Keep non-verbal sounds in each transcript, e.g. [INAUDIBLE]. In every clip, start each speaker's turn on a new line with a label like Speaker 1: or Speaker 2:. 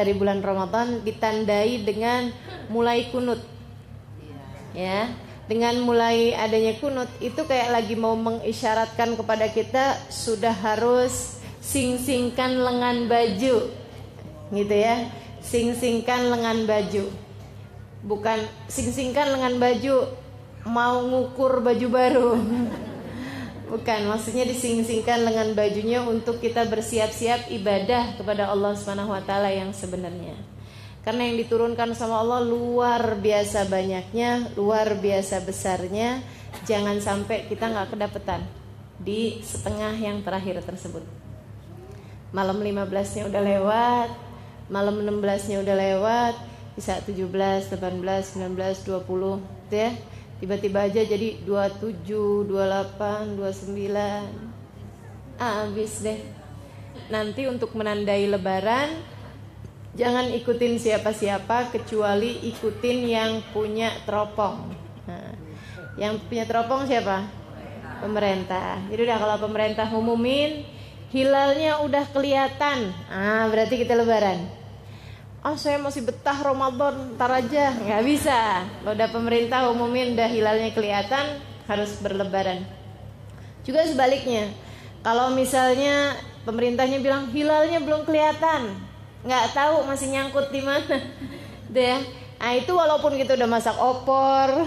Speaker 1: dari bulan Ramadan ditandai dengan mulai kunut. Ya, dengan mulai adanya kunut itu kayak lagi mau mengisyaratkan kepada kita sudah harus sing-singkan lengan baju. Gitu ya. Sing-singkan lengan baju. Bukan sing-singkan lengan baju mau ngukur baju baru. [LAUGHS] Bukan, maksudnya dising-singkan lengan bajunya untuk kita bersiap-siap ibadah kepada Allah Subhanahu wa taala yang sebenarnya. Karena yang diturunkan sama Allah luar biasa banyaknya, luar biasa besarnya. Jangan sampai kita nggak kedapetan di setengah yang terakhir tersebut. Malam 15-nya udah lewat, malam 16-nya udah lewat, bisa 17, 18, 19, 20, ya tiba-tiba aja jadi 27, 28, 29 habis deh. Nanti untuk menandai lebaran jangan ikutin siapa-siapa kecuali ikutin yang punya teropong. Nah, yang punya teropong siapa? pemerintah. Jadi udah kalau pemerintah umumin hilalnya udah kelihatan. Ah berarti kita lebaran ah saya masih betah Ramadan ntar aja. Nggak bisa. Udah pemerintah umumin udah hilalnya kelihatan harus berlebaran. Juga sebaliknya kalau misalnya pemerintahnya bilang hilalnya belum kelihatan nggak tahu masih nyangkut di mana. [LAUGHS] Deh nah itu walaupun kita udah masak opor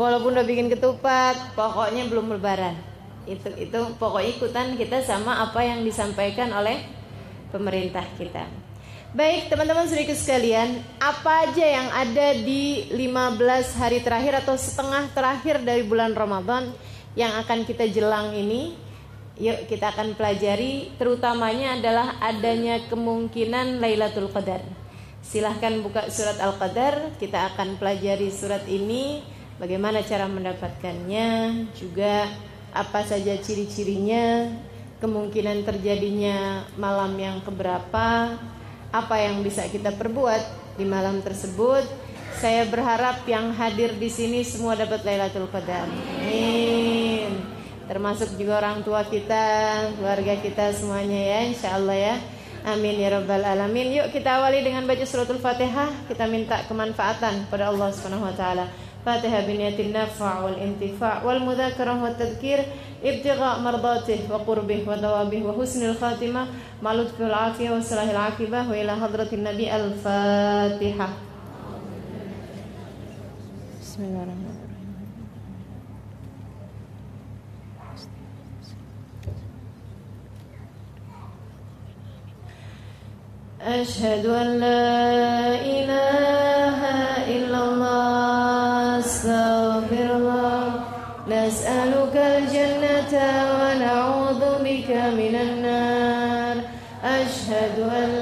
Speaker 1: walaupun udah bikin ketupat pokoknya belum lebaran. Itu itu pokoknya ikutan kita sama apa yang disampaikan oleh pemerintah kita Baik teman-teman sedikit sekalian Apa aja yang ada di 15 hari terakhir atau setengah terakhir dari bulan Ramadan Yang akan kita jelang ini? Yuk kita akan pelajari. Terutamanya adalah adanya kemungkinan Lailatul Qadar. Silahkan buka surat Al-Qadar Kita akan pelajari surat ini Bagaimana cara mendapatkannya Juga apa saja ciri-cirinya Kemungkinan terjadinya malam yang keberapa apa yang bisa kita perbuat di malam tersebut. Saya berharap yang hadir di sini semua dapat Lailatul Qadar. Amin. Termasuk juga orang tua kita, keluarga kita semuanya ya, insya Allah ya. Amin ya rabbal alamin. Yuk kita awali dengan baca suratul Fatihah. Kita minta kemanfaatan pada Allah Subhanahu wa taala. فاتحة بنية النفع والانتفاع والمذاكرة والتذكير ابتغاء مرضاته وقربه وثوابه وحسن الخاتمة. مع لطف العافية وصلاح العاقبة. وإلى حضرة النبي الفاتحة. بسم الله الرحمن الرحيم. أشهد أن لا إله إلا من النار. أشهد أن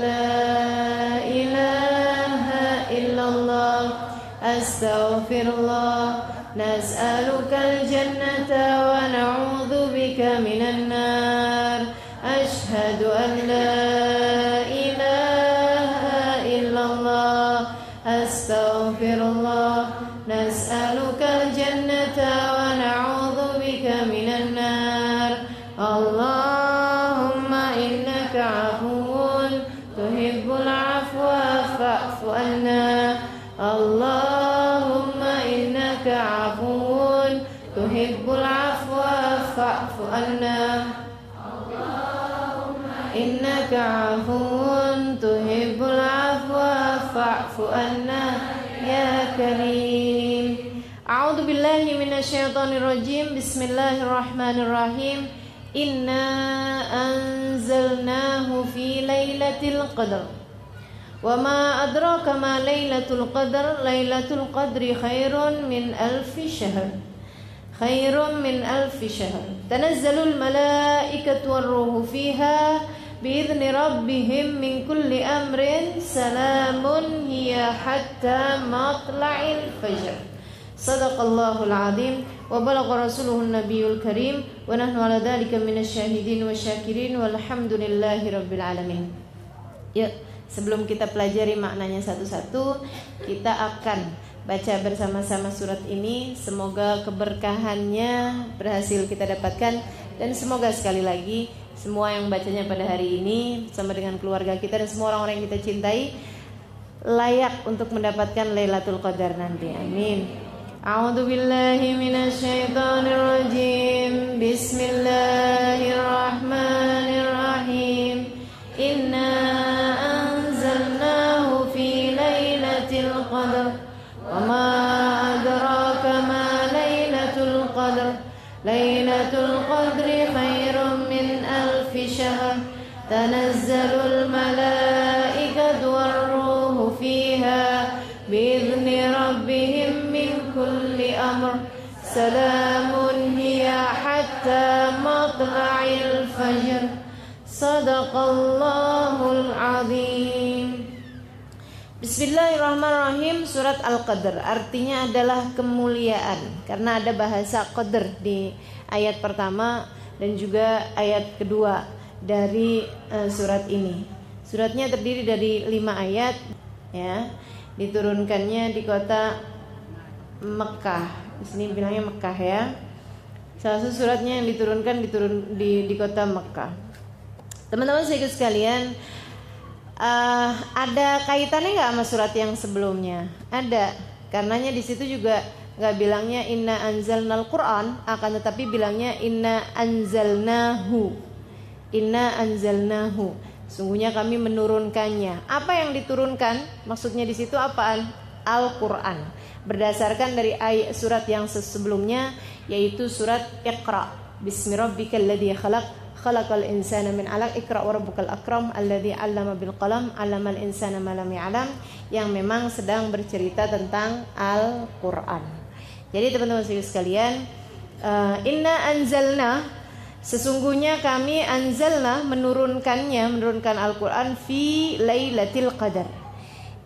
Speaker 1: إنك عفو تحب العفو فاعف عنا يا كريم. أعوذ بالله من الشيطان الرجيم. بسم الله الرحمن الرحيم. إنا أنزلناه في ليلة القدر. وما أدراك ما ليلة القدر؟ ليلة القدر خير من ألف شهر. خير من ألف شهر. تنزل الملائكة والروح فيها بإذن ربهم من كل أمر سلام هي حتى مطلع الفجر صدق الله العظيم وبلغ رسوله النبي الكريم ونحن على ذلك من الشاهدين والشاكرين والحمد لله رب العالمين Ya, sebelum kita pelajari maknanya satu-satu, kita akan baca bersama-sama surat ini. Semoga keberkahannya berhasil kita dapatkan dan semoga sekali lagi semua yang bacanya pada hari ini sama dengan keluarga kita dan semua orang-orang yang kita cintai layak untuk mendapatkan Lailatul Qadar nanti. Amin. A'udzu billahi minasyaitonir rajim. Bismillahirrahmanirrahim. Inna alfi syahr. Tanazzalul malaikatu war-ruhu fiha بإذن ربهم من كل أمر سلام هي حتى مطلع الفجر صدق الله العظيم Bismillahirrahmanirrahim Surat Al-Qadr Artinya adalah kemuliaan Karena ada bahasa Qadr di ayat pertama Dan juga ayat kedua Dari uh, surat ini Suratnya terdiri dari lima ayat ya diturunkannya di kota Mekah. Di sini bilangnya Mekah ya. Salah satu suratnya yang diturunkan diturun di di kota Mekah. Teman-teman saya sekalian, uh, ada kaitannya nggak sama surat yang sebelumnya? Ada, karenanya di situ juga nggak bilangnya inna anzalnal Quran, akan tetapi bilangnya inna anzalnahu, inna anzalnahu. Sungguhnya kami menurunkannya. Apa yang diturunkan? Maksudnya di situ apaan? Al-Qur'an. Berdasarkan dari ayat surat yang sebelumnya yaitu surat Iqra. Bismillahirrahmanirrahim. khalaq khalaqal insana min 'alaq Iqra wa rabbukal akram alladzi 'allama bil qalam 'allamal insana ma lam ya'lam yang memang sedang bercerita tentang Al-Qur'an. Jadi teman-teman sekalian, uh, inna anzalna Sesungguhnya kami anzalna menurunkannya menurunkan Al-Qur'an fi Lailatul Qadar.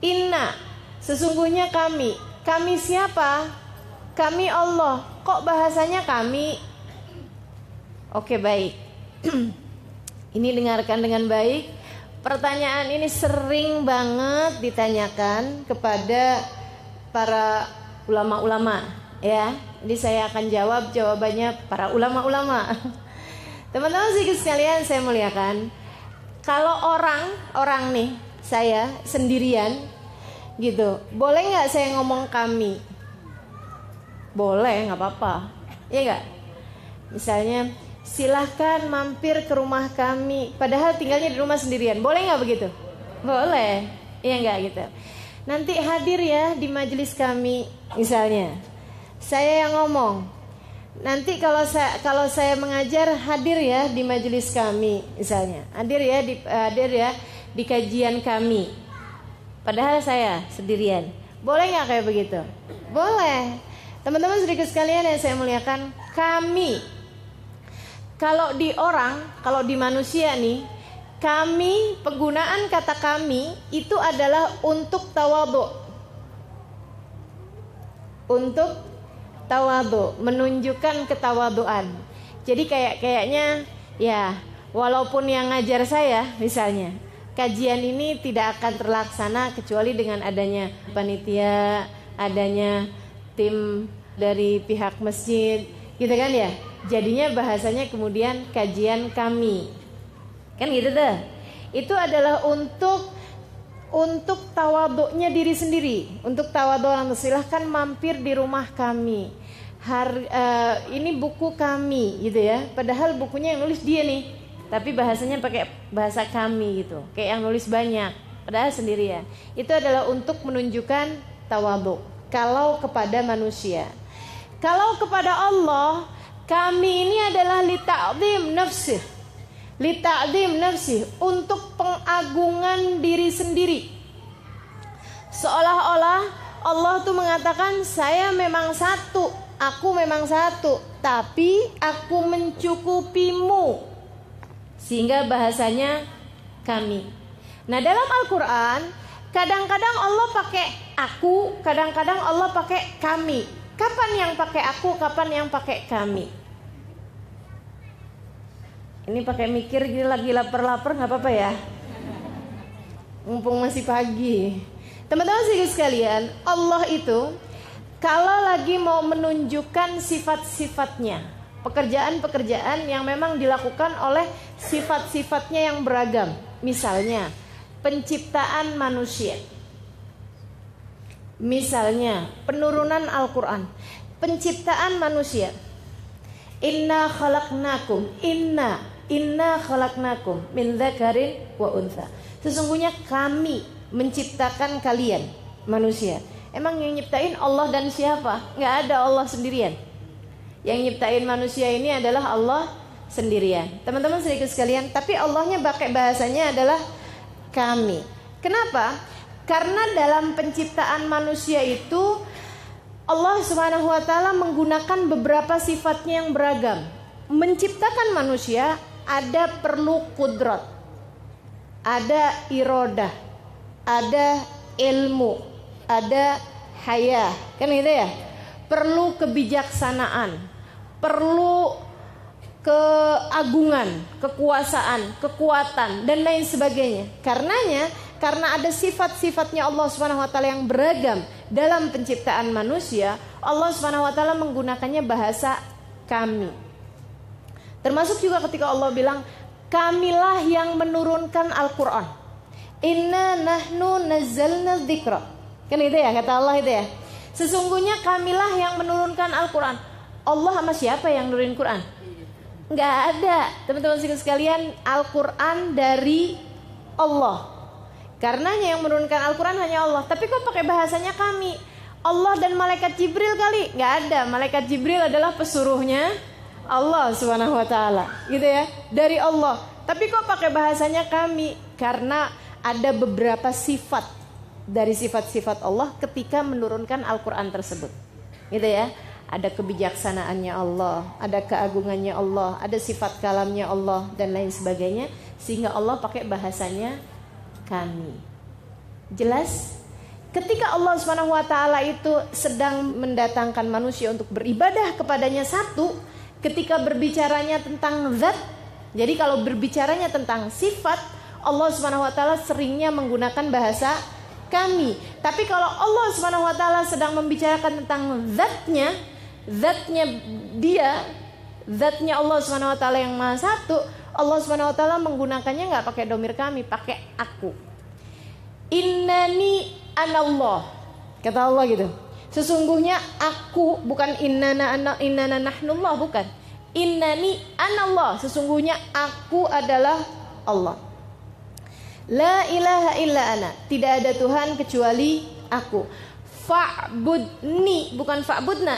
Speaker 1: Inna sesungguhnya kami kami siapa? Kami Allah. Kok bahasanya kami? Oke, baik. [CLEARS THROAT] ini dengarkan dengan baik. Pertanyaan ini sering banget ditanyakan kepada para ulama-ulama ya. Jadi saya akan jawab jawabannya para ulama-ulama. [LAUGHS] Teman-teman sedikit sekalian saya muliakan. Kalau orang, orang nih, saya sendirian gitu. Boleh nggak saya ngomong kami? Boleh, nggak apa-apa. Iya nggak? Misalnya, silahkan mampir ke rumah kami. Padahal tinggalnya di rumah sendirian. Boleh nggak begitu? Boleh. Iya nggak gitu. Nanti hadir ya di majelis kami, misalnya. Saya yang ngomong, Nanti kalau saya kalau saya mengajar hadir ya di majelis kami misalnya. Hadir ya di hadir ya di kajian kami. Padahal saya sendirian. Boleh nggak kayak begitu? Boleh. Teman-teman sedikit sekalian yang saya muliakan, kami kalau di orang, kalau di manusia nih, kami penggunaan kata kami itu adalah untuk tawadu. Untuk tawadu, menunjukkan ketawaduan. Jadi kayak kayaknya ya, walaupun yang ngajar saya misalnya, kajian ini tidak akan terlaksana kecuali dengan adanya panitia, adanya tim dari pihak masjid, gitu kan ya. Jadinya bahasanya kemudian kajian kami. Kan gitu deh. Itu adalah untuk untuk tawaduknya diri sendiri, untuk tawaduk orang silahkan mampir di rumah kami hari uh, ini buku kami gitu ya. Padahal bukunya yang nulis dia nih. Tapi bahasanya pakai bahasa kami gitu. Kayak yang nulis banyak. Padahal sendiri ya. Itu adalah untuk menunjukkan tawadhu kalau kepada manusia. Kalau kepada Allah kami ini adalah li ta'zim nafsi li ta'zim nafsi untuk pengagungan diri sendiri. Seolah-olah Allah tuh mengatakan saya memang satu Aku memang satu, tapi aku mencukupimu. Sehingga bahasanya kami. Nah, dalam Al-Qur'an kadang-kadang Allah pakai aku, kadang-kadang Allah pakai kami. Kapan yang pakai aku, kapan yang pakai kami? Ini pakai mikir lagi lapar-lapar nggak apa-apa ya? Mumpung masih pagi. Teman-teman sekalian, Allah itu kalau lagi mau menunjukkan sifat-sifatnya, pekerjaan-pekerjaan yang memang dilakukan oleh sifat-sifatnya yang beragam. Misalnya, penciptaan manusia. Misalnya, penurunan Al-Qur'an, penciptaan manusia. Inna khalaqnakum, inna inna khalaqnakum min dzakarin wa untha. Sesungguhnya kami menciptakan kalian manusia. Emang yang nyiptain Allah dan siapa? Nggak ada Allah sendirian. Yang nyiptain manusia ini adalah Allah sendirian. Teman-teman sedikit sekalian, tapi Allahnya pakai bahasanya adalah kami. Kenapa? Karena dalam penciptaan manusia itu Allah Subhanahu wa taala menggunakan beberapa sifatnya yang beragam. Menciptakan manusia ada perlu kudrat. Ada irodah, ada ilmu, ada haya. Kan gitu ya? Perlu kebijaksanaan, perlu keagungan, kekuasaan, kekuatan dan lain sebagainya. Karenanya karena ada sifat-sifatnya Allah Subhanahu wa taala yang beragam dalam penciptaan manusia, Allah Subhanahu wa taala menggunakannya bahasa kami. Termasuk juga ketika Allah bilang, "Kamilah yang menurunkan Al-Qur'an." Inna nahnu nazzalna dzikra. Kan itu ya kata Allah itu ya. Sesungguhnya kamilah yang menurunkan Al-Qur'an. Allah sama siapa yang nurunin Quran? Nggak ada. Teman-teman sekalian Al-Quran dari Allah. Karenanya yang menurunkan Al-Quran hanya Allah. Tapi kok pakai bahasanya kami? Allah dan malaikat Jibril kali? Nggak ada. Malaikat Jibril adalah pesuruhnya Allah subhanahu wa ta'ala. Gitu ya. Dari Allah. Tapi kok pakai bahasanya kami? Karena ada beberapa sifat Dari sifat-sifat Allah Ketika menurunkan Al-Quran tersebut Gitu ya ada kebijaksanaannya Allah, ada keagungannya Allah, ada sifat kalamnya Allah dan lain sebagainya sehingga Allah pakai bahasanya kami. Jelas? Ketika Allah Subhanahu wa taala itu sedang mendatangkan manusia untuk beribadah kepadanya satu, ketika berbicaranya tentang zat, jadi kalau berbicaranya tentang sifat, Allah Subhanahu wa taala seringnya menggunakan bahasa kami. Tapi kalau Allah Subhanahu wa taala sedang membicarakan tentang zatnya, zatnya dia, zatnya Allah Subhanahu wa taala yang Maha Satu, Allah Subhanahu wa taala menggunakannya nggak pakai domir kami, pakai aku. Innani anallah. Kata Allah gitu. Sesungguhnya aku bukan innana ana innana nahnullah bukan. Innani anallah. Sesungguhnya aku adalah Allah. La ilaha illa ana. Tidak ada Tuhan kecuali aku. Fa'budni. Bukan fa'budna.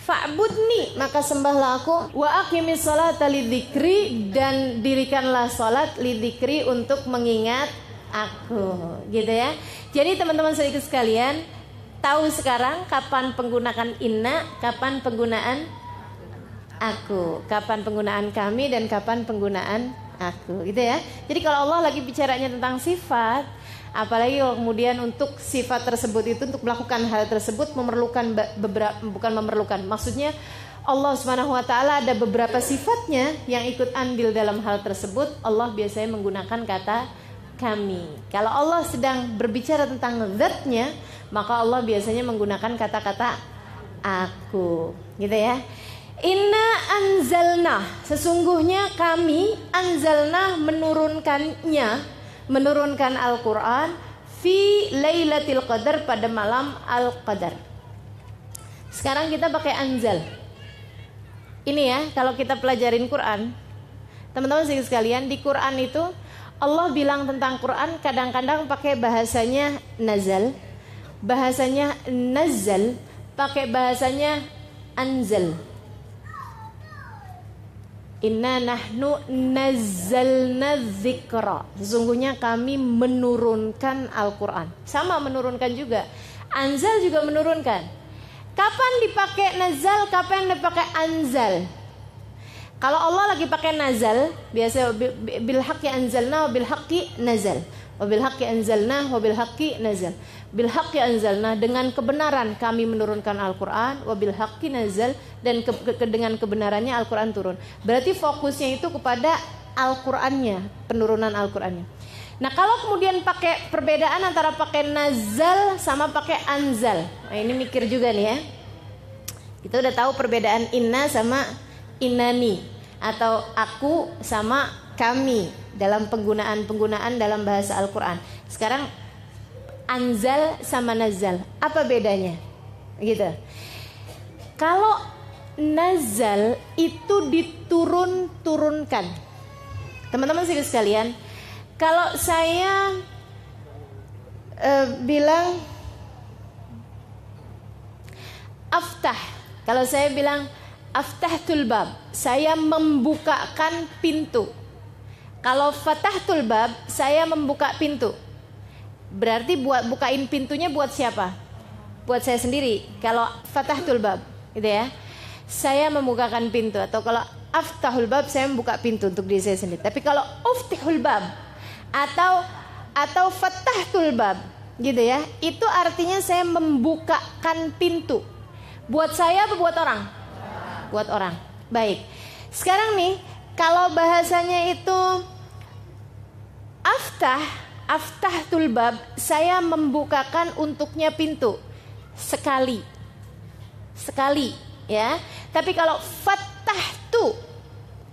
Speaker 1: Fa'budni. Maka sembahlah aku. Wa aqimis salata lidzikri. Dan dirikanlah salat lidzikri untuk mengingat aku. Gitu ya. Jadi teman-teman sedikit sekalian tahu sekarang kapan penggunaan inna kapan penggunaan aku kapan penggunaan kami dan kapan penggunaan aku gitu ya. Jadi kalau Allah lagi bicaranya tentang sifat apalagi kemudian untuk sifat tersebut itu untuk melakukan hal tersebut memerlukan beberapa bukan memerlukan maksudnya Allah Subhanahu wa taala ada beberapa sifatnya yang ikut andil dalam hal tersebut Allah biasanya menggunakan kata kami. Kalau Allah sedang berbicara tentang zatnya maka Allah biasanya menggunakan kata-kata aku gitu ya Inna anzalna sesungguhnya kami anzalna menurunkannya menurunkan Al-Quran fi Lailatul Qadar pada malam Al-Qadar. Sekarang kita pakai anzal. Ini ya, kalau kita pelajarin Quran, teman-teman sekalian di Quran itu Allah bilang tentang Quran kadang-kadang pakai bahasanya nazal, bahasanya nazal, pakai bahasanya anzal. Inna nahnu nazzalna dzikra. Sesungguhnya kami menurunkan Al-Qur'an. Sama menurunkan juga. Anzal juga menurunkan. Kapan dipakai nazal, kapan dipakai anzal? Kalau Allah lagi pakai nazal, biasa bil haqqi anzalna wa bil haqqi nazal. Wa bil haqqi anzalna wa bil haqqi nazal bil haqqi anzalna dengan kebenaran kami menurunkan Al-Qur'an wa bil haqqi nazal dan ke, ke, dengan kebenarannya Al-Qur'an turun. Berarti fokusnya itu kepada Al-Qur'annya, penurunan Al-Qur'annya. Nah, kalau kemudian pakai perbedaan antara pakai nazal sama pakai anzal. Nah, ini mikir juga nih ya. Kita udah tahu perbedaan inna sama inani atau aku sama kami dalam penggunaan-penggunaan dalam bahasa Al-Qur'an. Sekarang anzal sama nazal, apa bedanya? Gitu. Kalau nazal itu diturun-turunkan. Teman-teman sekalian, kalau saya uh, bilang aftah, kalau saya bilang aftahtul bab, saya membukakan pintu. Kalau fatahtul bab, saya membuka pintu. Berarti buat bukain pintunya buat siapa? Buat saya sendiri. Kalau fatahtul bab, gitu ya. Saya membukakan pintu atau kalau aftahul bab saya membuka pintu untuk diri saya sendiri. Tapi kalau uftihul bab atau atau fatahtul bab gitu ya. Itu artinya saya membukakan pintu. Buat saya apa buat orang? Buat orang. Baik. Sekarang nih kalau bahasanya itu aftah, aftah tulbab, saya membukakan untuknya pintu sekali. Sekali, ya. Tapi kalau fatah tu,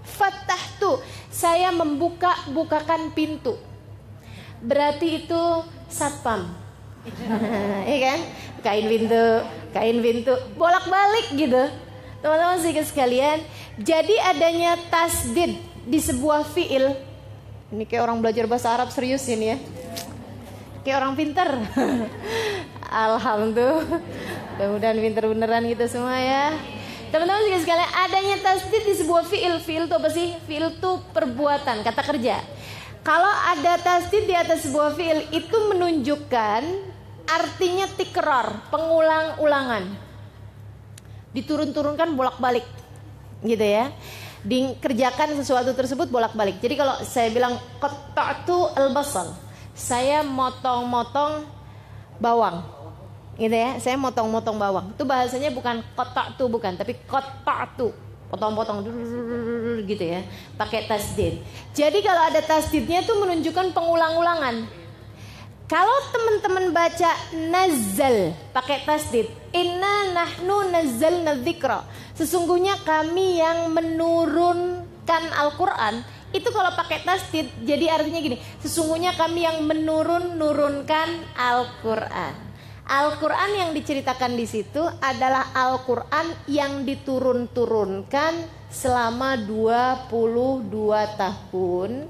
Speaker 1: fatah tu, saya membuka bukakan pintu. Berarti itu satpam. [LAUGHS] Iya kan? Kain pintu, kain pintu, bolak-balik gitu. Teman-teman sih sekalian, jadi adanya tasdid di sebuah fiil. Ini kayak orang belajar bahasa Arab serius ini ya. Kayak orang pinter. [LAUGHS] Alhamdulillah. Mudah-mudahan pinter beneran gitu semua ya. Teman-teman juga sekalian, adanya tasdid di sebuah fiil. Fiil itu apa sih? Fiil itu perbuatan, kata kerja. Kalau ada tasdid di atas sebuah fiil itu menunjukkan artinya tikror, pengulang-ulangan. Diturun-turunkan bolak-balik. Gitu ya. Dikerjakan sesuatu tersebut bolak-balik. Jadi kalau saya bilang qata'tu al-basal, saya motong-motong bawang. Gitu ya. Saya motong-motong bawang. Itu bahasanya bukan qata'tu bukan, tapi qata'tu potong-potong gitu ya pakai tasdid jadi kalau ada tasdidnya itu menunjukkan pengulang-ulangan kalau teman-teman baca nazal pakai tasdid inna nahnu nazal dzikra sesungguhnya kami yang menurunkan Al-Qur'an itu kalau pakai tasdid jadi artinya gini. Sesungguhnya kami yang menurun nurunkan Al-Qur'an. Al-Quran yang diceritakan di situ adalah Al-Quran yang diturun-turunkan selama 22 tahun,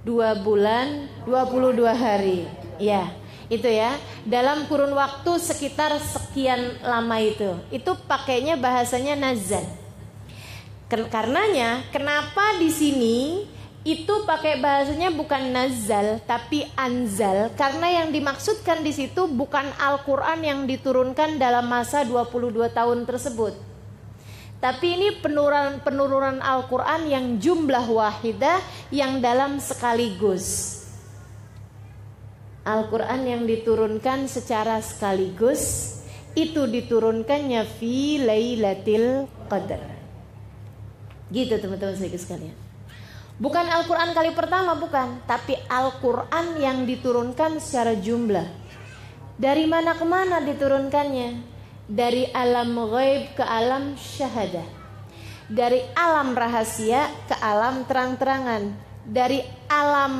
Speaker 1: 2 bulan, 22 hari. Ya, itu ya. Dalam kurun waktu sekitar sekian lama itu. Itu pakainya bahasanya nazan. Karenanya, kenapa di sini itu pakai bahasanya bukan nazal tapi anzal karena yang dimaksudkan di situ bukan Al-Qur'an yang diturunkan dalam masa 22 tahun tersebut. Tapi ini penurunan penurunan Al-Qur'an yang jumlah wahidah yang dalam sekaligus. Al-Qur'an yang diturunkan secara sekaligus itu diturunkannya fi Lailatul Qadar. Gitu teman-teman sekalian. Bukan Al-Quran kali pertama, bukan. Tapi Al-Quran yang diturunkan secara jumlah. Dari mana ke mana diturunkannya? Dari alam ghaib ke alam syahadah. Dari alam rahasia ke alam terang-terangan. Dari alam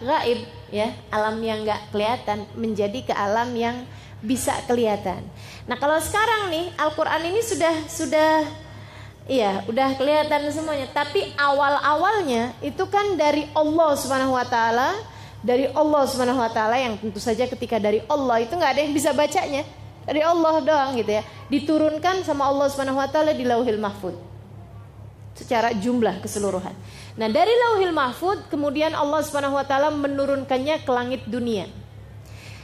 Speaker 1: gaib ya, alam yang gak kelihatan menjadi ke alam yang bisa kelihatan. Nah, kalau sekarang nih Al-Qur'an ini sudah sudah Iya, udah kelihatan semuanya. Tapi awal-awalnya itu kan dari Allah Subhanahu wa taala, dari Allah Subhanahu wa taala yang tentu saja ketika dari Allah itu nggak ada yang bisa bacanya. Dari Allah doang gitu ya. Diturunkan sama Allah Subhanahu wa taala di Lauhil Mahfud. Secara jumlah keseluruhan. Nah, dari Lauhil Mahfud kemudian Allah Subhanahu wa taala menurunkannya ke langit dunia.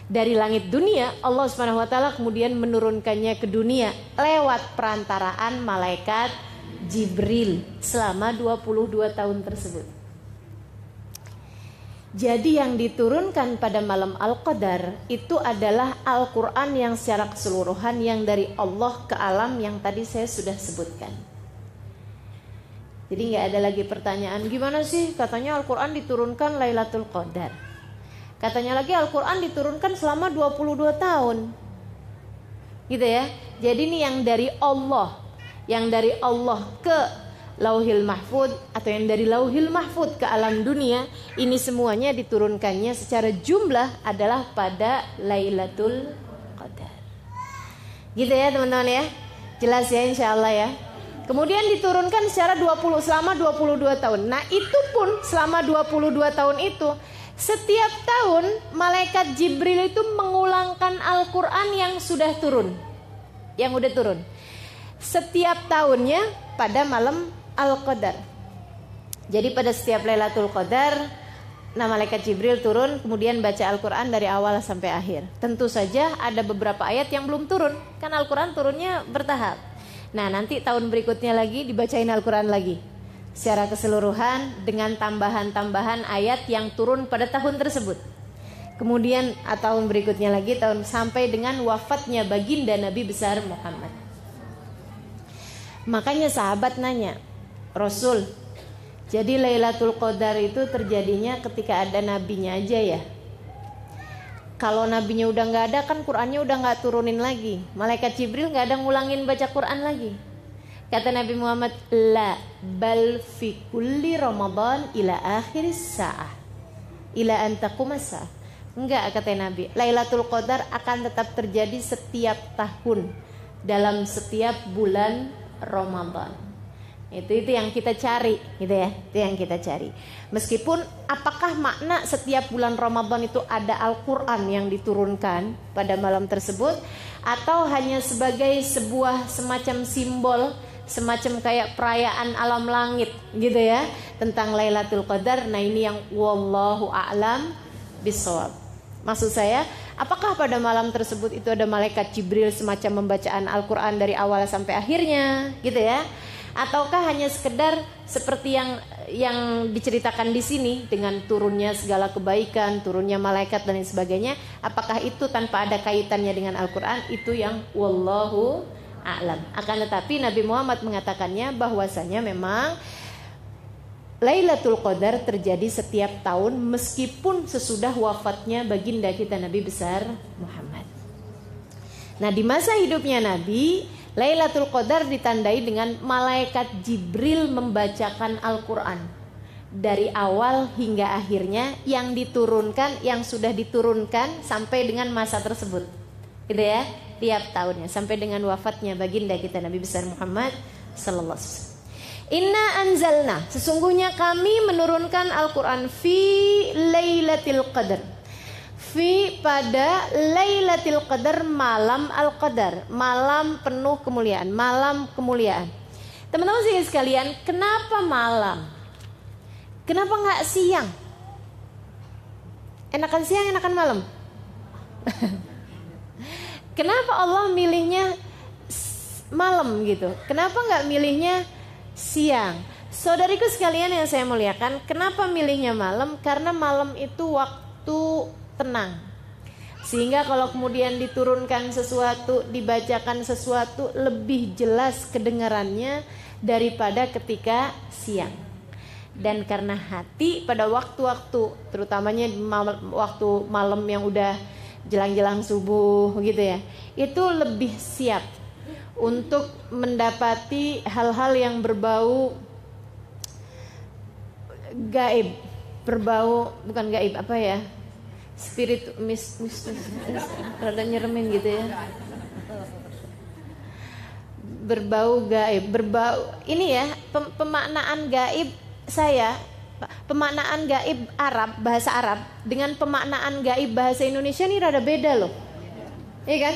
Speaker 1: Dari langit dunia Allah Subhanahu wa taala kemudian menurunkannya ke dunia lewat perantaraan malaikat Jibril selama 22 tahun tersebut. Jadi yang diturunkan pada malam Al-Qadar itu adalah Al-Quran yang secara keseluruhan yang dari Allah ke alam yang tadi saya sudah sebutkan. Jadi nggak ada lagi pertanyaan gimana sih katanya Al-Quran diturunkan Lailatul Qadar. Katanya lagi Al-Quran diturunkan selama 22 tahun. Gitu ya. Jadi ini yang dari Allah yang dari Allah ke lauhil mahfud atau yang dari lauhil mahfud ke alam dunia ini semuanya diturunkannya secara jumlah adalah pada Lailatul Qadar. Gitu ya teman-teman ya. Jelas ya insya Allah ya. Kemudian diturunkan secara 20 selama 22 tahun. Nah, itu pun selama 22 tahun itu setiap tahun malaikat Jibril itu mengulangkan Al-Qur'an yang sudah turun. Yang udah turun. Setiap tahunnya pada malam Al-Qadar. Jadi pada setiap Lailatul Qadar Nah malaikat Jibril turun kemudian baca Al-Quran dari awal sampai akhir Tentu saja ada beberapa ayat yang belum turun Kan Al-Quran turunnya bertahap Nah nanti tahun berikutnya lagi dibacain Al-Quran lagi Secara keseluruhan dengan tambahan-tambahan ayat yang turun pada tahun tersebut Kemudian tahun berikutnya lagi tahun sampai dengan wafatnya baginda Nabi besar Muhammad Makanya sahabat nanya Rasul. Jadi Lailatul Qadar itu terjadinya ketika ada nabinya aja ya. Kalau nabinya udah nggak ada kan Qurannya udah nggak turunin lagi. Malaikat Jibril nggak ada ngulangin baca Quran lagi. Kata Nabi Muhammad, la bal fi kulli Ramadan ila akhir sa'ah. Ila antakumasa. Enggak kata Nabi. Lailatul Qadar akan tetap terjadi setiap tahun dalam setiap bulan Ramadan. Itu itu yang kita cari, gitu ya. Itu yang kita cari. Meskipun apakah makna setiap bulan Ramadan itu ada Al-Qur'an yang diturunkan pada malam tersebut atau hanya sebagai sebuah semacam simbol semacam kayak perayaan alam langit gitu ya tentang Lailatul Qadar. Nah, ini yang wallahu a'lam bisawab. Maksud saya, apakah pada malam tersebut itu ada malaikat Jibril semacam pembacaan Al-Qur'an dari awal sampai akhirnya gitu ya? Ataukah hanya sekedar seperti yang yang diceritakan di sini dengan turunnya segala kebaikan, turunnya malaikat dan lain sebagainya, apakah itu tanpa ada kaitannya dengan Al-Qur'an? Itu yang wallahu a'lam. Akan tetapi Nabi Muhammad mengatakannya bahwasanya memang Lailatul Qadar terjadi setiap tahun meskipun sesudah wafatnya baginda kita Nabi besar Muhammad. Nah, di masa hidupnya Nabi, Lailatul Qadar ditandai dengan malaikat Jibril membacakan Al-Quran. Dari awal hingga akhirnya yang diturunkan yang sudah diturunkan sampai dengan masa tersebut. Gitu ya tiap tahunnya. Sampai dengan wafatnya baginda kita Nabi besar Muhammad sallallahu Inna anzalna. Sesungguhnya kami menurunkan Al-Qur'an fi Lailatul Qadar fi pada Lailatul Qadar malam Al-Qadar, malam penuh kemuliaan, malam kemuliaan. Teman-teman sih sekalian, kenapa malam? Kenapa nggak siang? Enakan siang, enakan malam. [LAUGHS] Kenapa Allah milihnya malam gitu? Kenapa nggak milihnya siang? Saudariku sekalian yang saya muliakan, kenapa milihnya malam? Karena malam itu waktu tenang. Sehingga kalau kemudian diturunkan sesuatu, dibacakan sesuatu lebih jelas kedengarannya daripada ketika siang. Dan karena hati pada waktu-waktu, terutamanya waktu malam yang udah jelang-jelang subuh gitu ya, itu lebih siap untuk mendapati hal-hal yang berbau gaib, berbau bukan gaib apa ya? Spirit mis, mis, mis, mis rada nyeremin gitu ya berbau gaib berbau ini ya pemaknaan gaib saya pemaknaan gaib Arab bahasa Arab dengan pemaknaan gaib bahasa Indonesia ini rada beda loh iya kan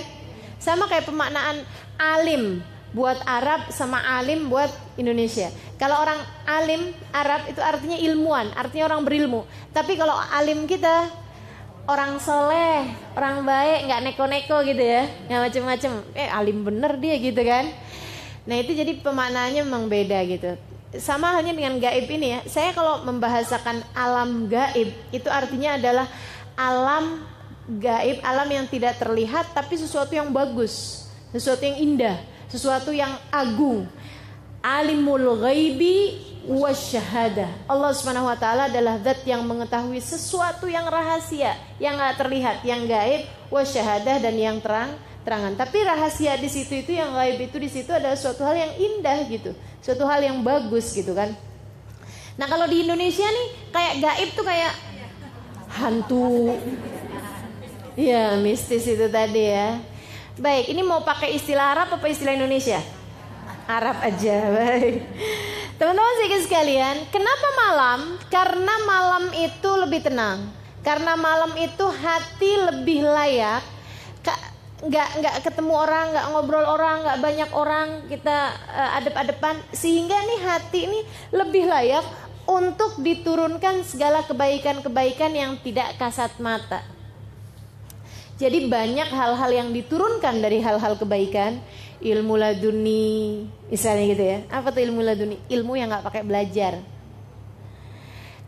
Speaker 1: sama kayak pemaknaan alim buat Arab sama alim buat Indonesia. Kalau orang alim Arab itu artinya ilmuwan, artinya orang berilmu. Tapi kalau alim kita orang soleh, orang baik, nggak neko-neko gitu ya, nggak macem-macem. Eh alim bener dia gitu kan. Nah itu jadi pemaknaannya memang beda gitu. Sama halnya dengan gaib ini ya. Saya kalau membahasakan alam gaib itu artinya adalah alam gaib, alam yang tidak terlihat tapi sesuatu yang bagus, sesuatu yang indah, sesuatu yang agung. Alimul ghaibi wasyahada. Allah Subhanahu wa taala adalah zat yang mengetahui sesuatu yang rahasia, yang nggak terlihat, yang gaib, wasyahadah dan yang terang terangan. Tapi rahasia di situ itu yang gaib itu di situ adalah suatu hal yang indah gitu, suatu hal yang bagus gitu kan. Nah kalau di Indonesia nih kayak gaib tuh kayak hantu, ya mistis itu tadi ya. Baik, ini mau pakai istilah Arab apa istilah Indonesia? Arab aja, baik. Teman-teman sedikit sekalian, kenapa malam? Karena malam itu lebih tenang. Karena malam itu hati lebih layak nggak nggak ketemu orang, nggak ngobrol orang, nggak banyak orang kita uh, adep-adepan, sehingga nih hati ini lebih layak untuk diturunkan segala kebaikan-kebaikan yang tidak kasat mata. Jadi banyak hal-hal yang diturunkan dari hal-hal kebaikan, ilmu laduni, misalnya gitu ya. Apa tuh ilmu laduni? Ilmu yang nggak pakai belajar.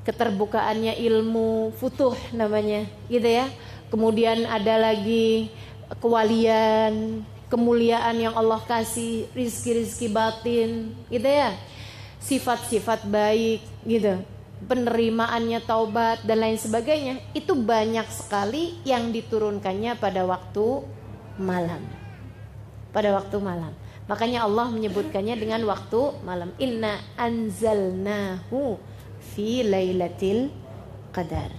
Speaker 1: Keterbukaannya ilmu futuh namanya, gitu ya. Kemudian ada lagi kewalian, kemuliaan yang Allah kasih, rizki-rizki batin, gitu ya. Sifat-sifat baik, gitu. Penerimaannya taubat dan lain sebagainya, itu banyak sekali yang diturunkannya pada waktu malam. Pada waktu malam. Makanya Allah menyebutkannya dengan waktu malam. Inna anzalnahu fi lailatul qadar.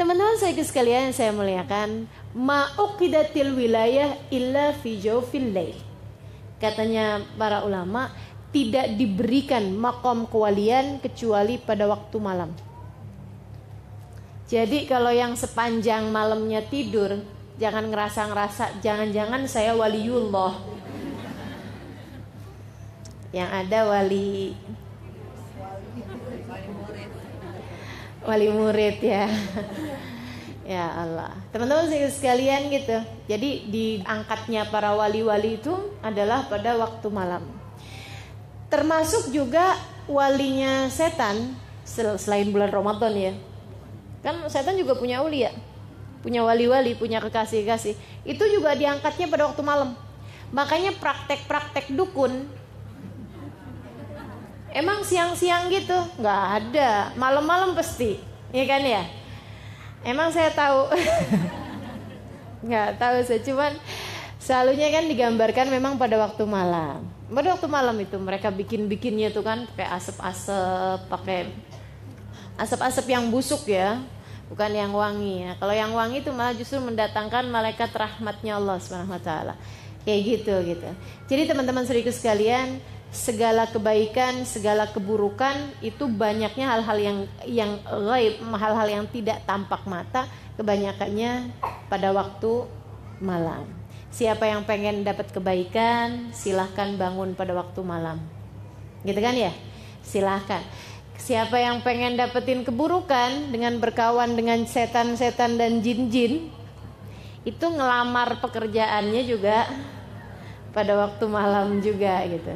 Speaker 1: Teman-teman saya sekalian yang saya muliakan, ma'uqidatil wilayah illa fi jawfil lail. Katanya para ulama, tidak diberikan makom kewalian kecuali pada waktu malam. Jadi kalau yang sepanjang malamnya tidur, jangan ngerasa-ngerasa jangan-jangan saya waliullah. Yang ada wali wali murid ya. Ya Allah. Teman-teman sekalian gitu. Jadi diangkatnya para wali-wali itu adalah pada waktu malam. Termasuk juga walinya setan selain bulan Ramadan ya. Kan setan juga punya ulia. Punya wali-wali, punya kekasih-kekasih. Itu juga diangkatnya pada waktu malam. Makanya praktek-praktek dukun Emang siang-siang gitu? Nggak ada. Malam-malam pasti. Iya kan ya? Emang saya tahu. [LAUGHS] Nggak tahu saya cuman selalunya kan digambarkan memang pada waktu malam. Pada waktu malam itu mereka bikin-bikinnya tuh kan pakai asap-asap, pakai asap-asap yang busuk ya, bukan yang wangi ya. Kalau yang wangi itu malah justru mendatangkan malaikat rahmatnya Allah Subhanahu wa taala. Kayak gitu gitu. Jadi teman-teman serius sekalian, segala kebaikan, segala keburukan itu banyaknya hal-hal yang yang gaib, hal-hal yang tidak tampak mata, kebanyakannya pada waktu malam. Siapa yang pengen dapat kebaikan, silahkan bangun pada waktu malam. Gitu kan ya? Silahkan. Siapa yang pengen dapetin keburukan dengan berkawan dengan setan-setan dan jin-jin, itu ngelamar pekerjaannya juga pada waktu malam juga gitu.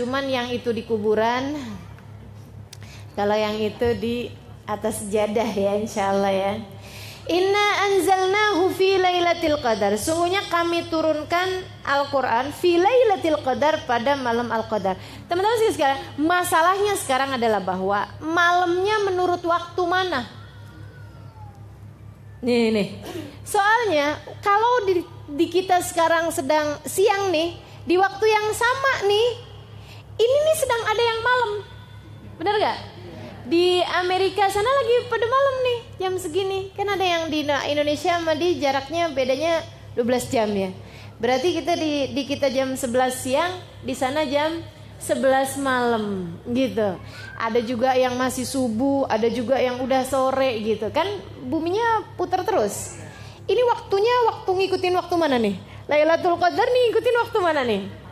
Speaker 1: Cuman yang itu di kuburan, kalau yang itu di atas jadah ya insya Allah ya. Inna anzalnahu fi lailatul qadar. Sungguhnya kami turunkan Al-Qur'an fi lailatul qadar pada malam Al-Qadar. Teman-teman sih sekarang, masalahnya sekarang adalah bahwa malamnya menurut waktu mana? Nih nih. Soalnya kalau di, di kita sekarang sedang siang nih, di waktu yang sama nih ini nih sedang ada yang malam. Benar gak? Di Amerika sana lagi pada malam nih jam segini. Kan ada yang di Indonesia sama di jaraknya bedanya 12 jam ya. Berarti kita di, di kita jam 11 siang, di sana jam 11 malam gitu. Ada juga yang masih subuh, ada juga yang udah sore gitu. Kan buminya putar terus. Ini waktunya waktu ngikutin waktu mana nih? Lailatul Qadar nih ngikutin waktu mana nih?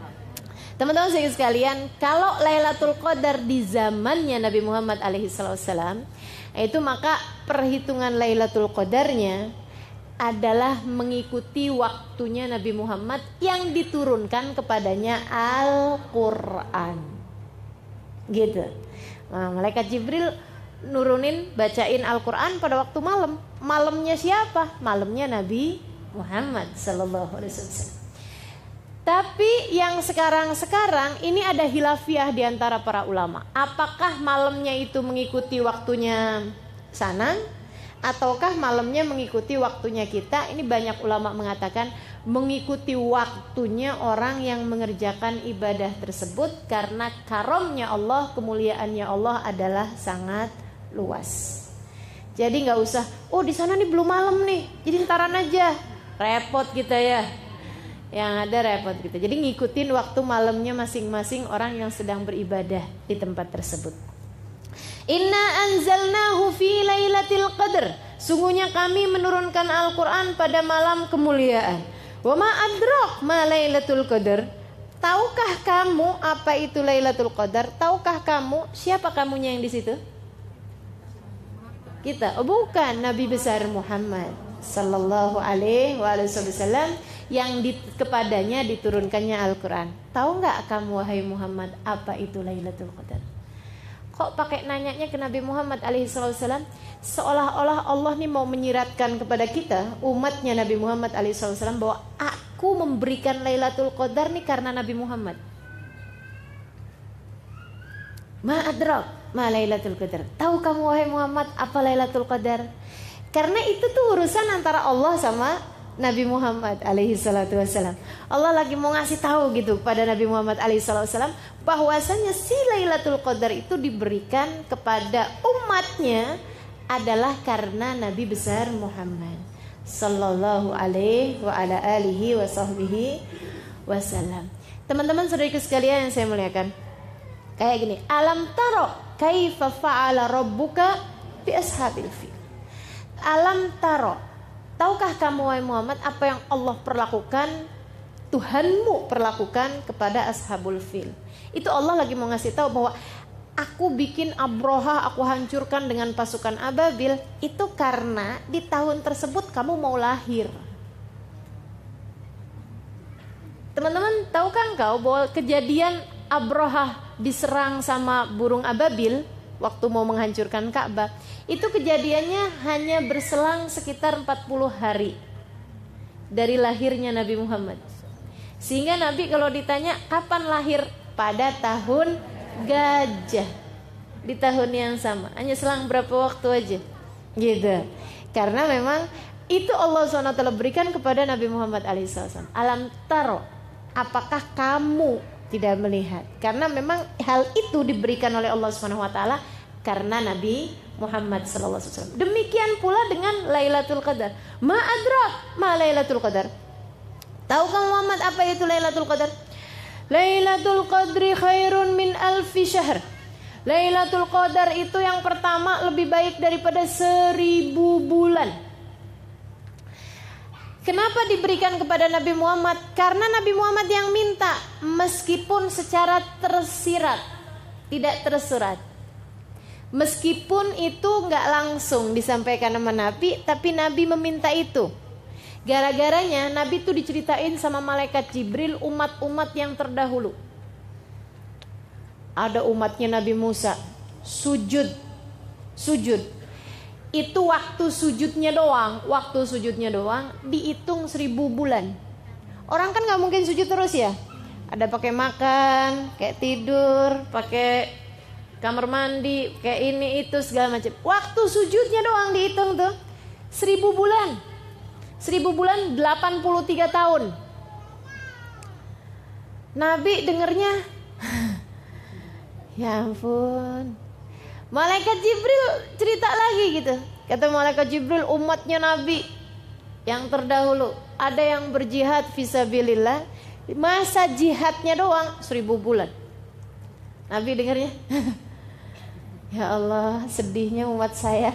Speaker 1: Teman-teman sekalian, kalau Lailatul Qadar di zamannya Nabi Muhammad alaihissalam, itu maka perhitungan Lailatul Qadarnya adalah mengikuti waktunya Nabi Muhammad yang diturunkan kepadanya Al-Qur'an. Gitu. Nah, malaikat Jibril nurunin bacain Al-Qur'an pada waktu malam. Malamnya siapa? Malamnya Nabi Muhammad sallallahu alaihi wasallam. Tapi yang sekarang-sekarang ini ada hilafiah di antara para ulama. Apakah malamnya itu mengikuti waktunya sana ataukah malamnya mengikuti waktunya kita? Ini banyak ulama mengatakan mengikuti waktunya orang yang mengerjakan ibadah tersebut karena karomnya Allah, kemuliaannya Allah adalah sangat luas. Jadi nggak usah, oh di sana nih belum malam nih, jadi ntaran aja, repot kita ya. Yang ada repot kita. Jadi ngikutin waktu malamnya masing-masing orang yang sedang beribadah di tempat tersebut. Inna anzalnahu fi lailatul qadr. Sungguhnya kami menurunkan Al-Qur'an pada malam kemuliaan. Wa ma adrak ma Lailatul Qadar? Tahukah kamu apa itu Lailatul Qadar? Tahukah kamu siapa kamunya yang di situ? Kita. Oh bukan, Nabi besar Muhammad sallallahu alaihi wasallam yang di, kepadanya diturunkannya Al-Qur'an. Tahu nggak kamu wahai Muhammad apa itu Lailatul Qadar? Kok pakai nanyanya ke Nabi Muhammad alaihi wasallam? seolah-olah Allah nih mau menyiratkan kepada kita umatnya Nabi Muhammad SAW bahwa aku memberikan Lailatul Qadar nih karena Nabi Muhammad. Ma adrak ma Lailatul Qadar. Tahu kamu wahai Muhammad apa Lailatul Qadar? Karena itu tuh urusan antara Allah sama Nabi Muhammad alaihi salatu wasalam. Allah lagi mau ngasih tahu gitu pada Nabi Muhammad alaihi salatu wasalam bahwasanya si Lailatul Qadar itu diberikan kepada umatnya adalah karena Nabi besar Muhammad sallallahu alaihi wa ala alihi wa sahbihi wasallam. Teman-teman saudariku sekalian yang saya muliakan. Kayak gini, alam taro kaifa fa'ala rabbuka bi ashabil fil. Alam taro. Tahukah kamu wahai Muhammad apa yang Allah perlakukan Tuhanmu perlakukan kepada ashabul fil. Itu Allah lagi mau ngasih tahu bahwa aku bikin Abroha, aku hancurkan dengan pasukan Ababil, itu karena di tahun tersebut kamu mau lahir. Teman-teman, tahu kan kau bahwa kejadian Abroha diserang sama burung Ababil waktu mau menghancurkan Ka'bah, itu kejadiannya hanya berselang sekitar 40 hari dari lahirnya Nabi Muhammad. Sehingga Nabi kalau ditanya kapan lahir pada tahun gajah di tahun yang sama. Hanya selang berapa waktu aja. Gitu. Karena memang itu Allah SWT berikan kepada Nabi Muhammad SAW. Alam taro, apakah kamu tidak melihat? Karena memang hal itu diberikan oleh Allah SWT karena Nabi Muhammad SAW. Demikian pula dengan Lailatul Qadar. Ma adrak ma Lailatul Qadar. Tahukah Muhammad apa itu Lailatul Qadar? Lailatul Qadri khairun min alfi syahr. Lailatul Qadar itu yang pertama lebih baik daripada seribu bulan. Kenapa diberikan kepada Nabi Muhammad? Karena Nabi Muhammad yang minta, meskipun secara tersirat, tidak tersurat. Meskipun itu nggak langsung disampaikan sama Nabi, tapi Nabi meminta itu. Gara-garanya Nabi itu diceritain sama malaikat Jibril umat-umat yang terdahulu. Ada umatnya Nabi Musa sujud, sujud. Itu waktu sujudnya doang, waktu sujudnya doang dihitung seribu bulan. Orang kan nggak mungkin sujud terus ya. Ada pakai makan, kayak tidur, pakai kamar mandi, kayak ini itu segala macam. Waktu sujudnya doang dihitung tuh seribu bulan. Seribu bulan 83 tahun. Nabi dengernya [LAUGHS] Ya ampun Malaikat Jibril cerita lagi gitu. Kata Malaikat Jibril umatnya Nabi Yang terdahulu Ada yang berjihad visabilillah Masa jihadnya doang Seribu bulan. Nabi dengarnya [LAUGHS] Ya Allah sedihnya umat saya.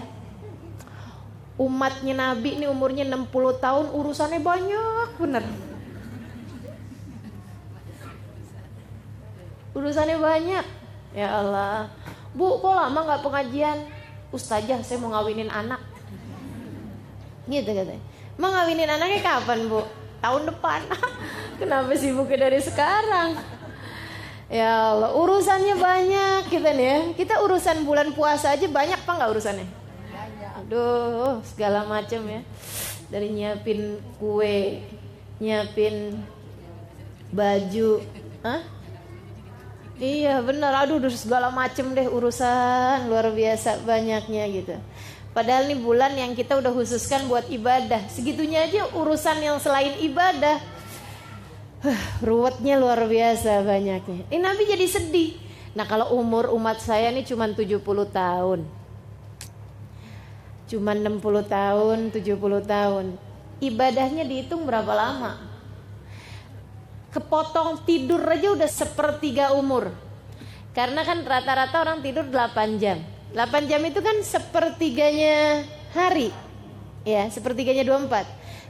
Speaker 1: Umatnya Nabi ini umurnya 60 tahun urusannya banyak bener. Urusannya banyak. Ya Allah bu kok lama nggak pengajian? Ustazah saya mau ngawinin anak. Gitu katanya mau ngawinin anaknya kapan bu? Tahun depan. [LAUGHS] Kenapa sibuknya dari sekarang? Ya Allah urusannya banyak kita nih ya. Kita urusan bulan puasa aja banyak apa nggak urusannya? Aduh segala macam ya. Dari nyiapin kue nyiapin baju Hah? Iya benar aduh segala macam deh urusan luar biasa banyaknya gitu Padahal ini bulan yang kita udah khususkan buat ibadah. Segitunya aja urusan yang selain ibadah. Huh, ruwetnya luar biasa banyaknya. Ini Nabi jadi sedih. Nah kalau umur umat saya ini cuma 70 tahun. Cuma 60 tahun, 70 tahun. Ibadahnya dihitung berapa lama? Kepotong tidur aja udah sepertiga umur. Karena kan rata-rata orang tidur 8 jam. 8 jam itu kan sepertiganya hari. Ya, sepertiganya 24.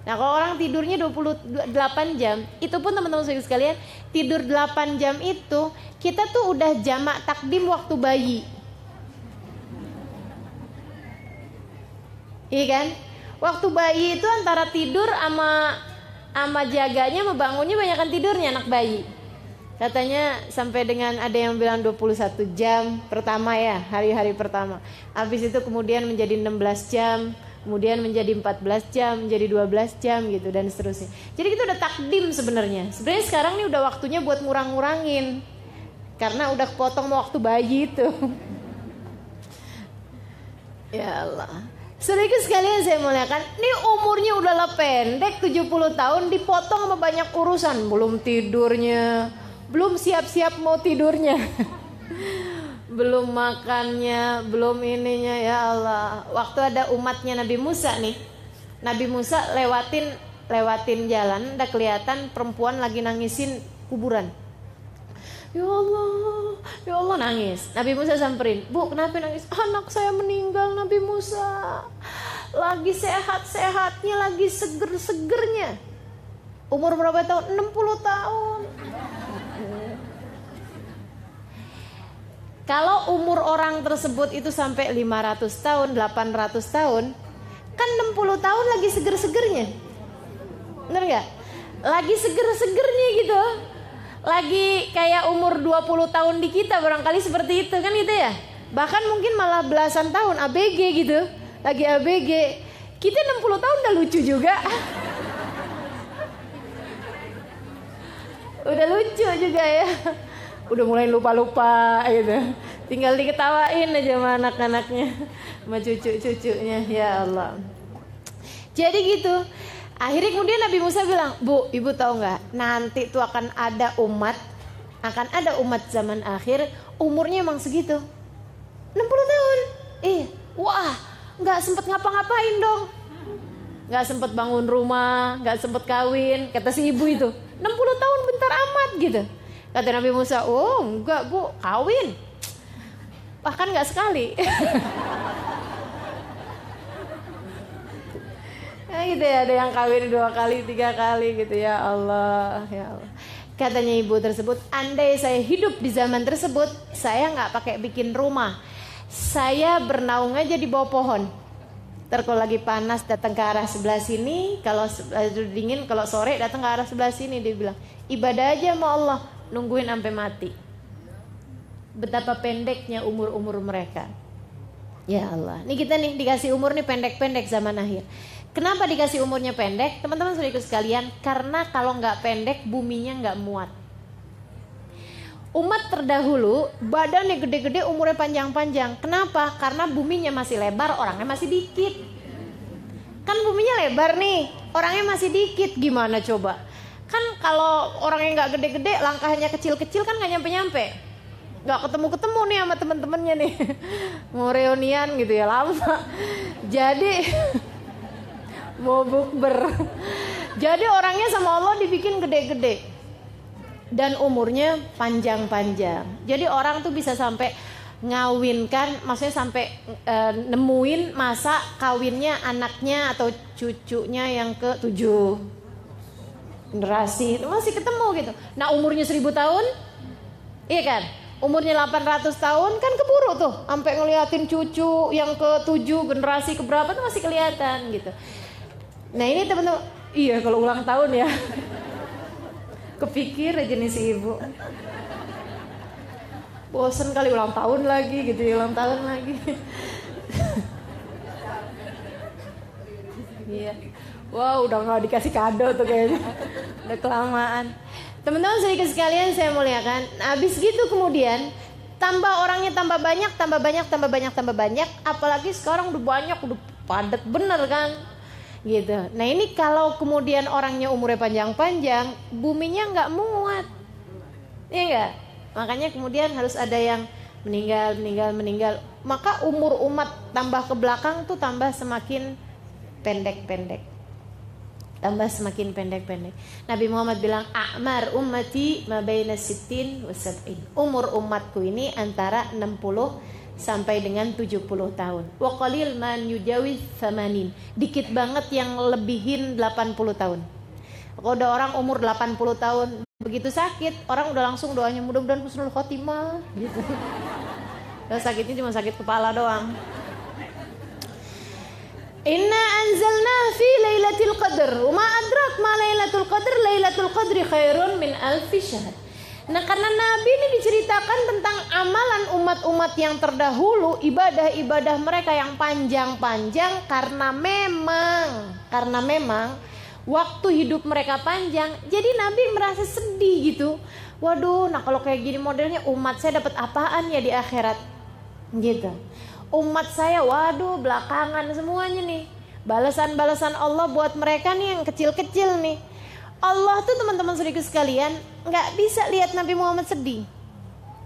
Speaker 1: Nah, kalau orang tidurnya 28 jam, itu pun teman-teman sekalian, tidur 8 jam itu kita tuh udah jamak takdim waktu bayi. Iya kan? Waktu bayi itu antara tidur sama sama jaganya sama bangunnya banyakan tidurnya anak bayi. Katanya sampai dengan ada yang bilang 21 jam pertama ya, hari-hari pertama. Habis itu kemudian menjadi 16 jam, kemudian menjadi 14 jam, menjadi 12 jam gitu dan seterusnya. Jadi kita udah takdim sebenarnya. Sebenarnya sekarang ini udah waktunya buat ngurang-ngurangin. Karena udah kepotong waktu bayi itu. ya Allah. Sedikit sekalian saya muliakan, ini umurnya udahlah pendek 70 tahun dipotong sama banyak urusan, belum tidurnya, belum siap-siap mau tidurnya. [LAUGHS] Belum makannya belum ininya ya Allah. Waktu ada umatnya Nabi Musa nih Nabi Musa lewatin lewatin jalan udah kelihatan perempuan lagi nangisin kuburan Ya Allah, ya Allah nangis. Nabi Musa samperin, Bu kenapa nangis? Anak saya meninggal Nabi Musa. Lagi sehat-sehatnya, lagi seger-segernya. Umur berapa tahun? 60 tahun. Kalau umur orang tersebut itu sampai 500 tahun, 800 tahun, kan 60 tahun lagi seger-segernya. Bener gak? Lagi seger-segernya gitu. Lagi kayak umur 20 tahun di kita barangkali seperti itu kan gitu ya. Bahkan mungkin malah belasan tahun ABG gitu. Lagi ABG. Kita 60 tahun udah lucu juga. [LAUGHS] udah lucu juga ya udah mulai lupa-lupa gitu tinggal diketawain aja sama anak-anaknya sama cucu-cucunya ya Allah jadi gitu akhirnya kemudian Nabi Musa bilang bu ibu tahu nggak nanti tuh akan ada umat akan ada umat zaman akhir umurnya emang segitu 60 tahun eh wah nggak sempet ngapa-ngapain dong nggak sempet bangun rumah nggak sempet kawin kata si ibu itu 60 tahun bentar amat gitu. Kata Nabi Musa, oh enggak bu, kawin. Bahkan nggak sekali. [LAUGHS] ya gitu ya, ada yang kawin dua kali, tiga kali gitu ya Allah, ya Allah. Katanya ibu tersebut, andai saya hidup di zaman tersebut, saya nggak pakai bikin rumah. Saya bernaung aja di bawah pohon Ntar kalau lagi panas datang ke arah sebelah sini, kalau dingin kalau sore datang ke arah sebelah sini dia bilang ibadah aja sama Allah, nungguin sampai mati. Betapa pendeknya umur-umur mereka. Ya Allah, ini kita nih dikasih umur nih pendek-pendek zaman akhir. Kenapa dikasih umurnya pendek? Teman-teman sudah ikut sekalian, karena kalau nggak pendek buminya nggak muat. Umat terdahulu badannya gede-gede umurnya panjang-panjang. Kenapa? Karena buminya masih lebar, orangnya masih dikit. Kan buminya lebar nih, orangnya masih dikit. Gimana coba? Kan kalau orangnya nggak gede-gede, langkahnya kecil-kecil kan nggak nyampe-nyampe. Nggak ketemu-ketemu nih sama temen-temennya nih. [LAUGHS] Mau reunian gitu ya lama. Jadi [LAUGHS] mau bukber. Jadi orangnya sama Allah dibikin gede-gede dan umurnya panjang-panjang. Jadi orang tuh bisa sampai ngawinkan, maksudnya sampai e, nemuin masa kawinnya anaknya atau cucunya yang ke tujuh generasi masih ketemu gitu. Nah umurnya seribu tahun, iya kan? Umurnya 800 tahun kan keburu tuh, sampai ngeliatin cucu yang ke tujuh generasi keberapa tuh masih kelihatan gitu. Nah ini teman-teman, iya kalau ulang tahun ya. Kepikir aja nih si ibu. Bosen kali ulang tahun lagi gitu ya, ulang tahun lagi. Iya. Wow, udah nggak dikasih kado tuh kayaknya. Udah kelamaan. Teman-teman sedikit sekalian saya muliakan. Habis gitu kemudian tambah orangnya tambah banyak tambah banyak tambah banyak tambah banyak apalagi sekarang udah banyak udah padat bener kan gitu. Nah ini kalau kemudian orangnya umurnya panjang-panjang buminya nggak muat. Ya enggak makanya kemudian harus ada yang meninggal meninggal meninggal. Maka umur umat tambah ke belakang tuh tambah semakin pendek-pendek. Tambah semakin pendek-pendek. Nabi Muhammad bilang a'mar ummati ma baina sittin wa sab'in. Umur umatku ini antara 60 sampai dengan 70 tahun. Wa qalil man yujawiz 80. Dikit banget yang lebihin 80 tahun. Kalau ada orang umur 80 tahun begitu sakit, orang udah langsung doanya mudah-mudahan husnul khotimah gitu. [LAUGHS] Dan sakitnya cuma sakit kepala doang. Inna anzalna fi lailatul qadr. Wa ma adrak ma lailatul qadr? Lailatul qadri khairun min alfi syahr. Nah karena Nabi ini diceritakan tentang amalan umat-umat yang terdahulu Ibadah-ibadah mereka yang panjang-panjang Karena memang Karena memang Waktu hidup mereka panjang Jadi Nabi merasa sedih gitu. Waduh nah kalau kayak gini modelnya Umat saya dapat apaan ya di akhirat? Gitu. Umat saya waduh belakangan semuanya nih. Balasan-balasan Allah buat mereka nih yang kecil-kecil nih Allah tuh teman-teman sedikit sekalian nggak bisa lihat Nabi Muhammad sedih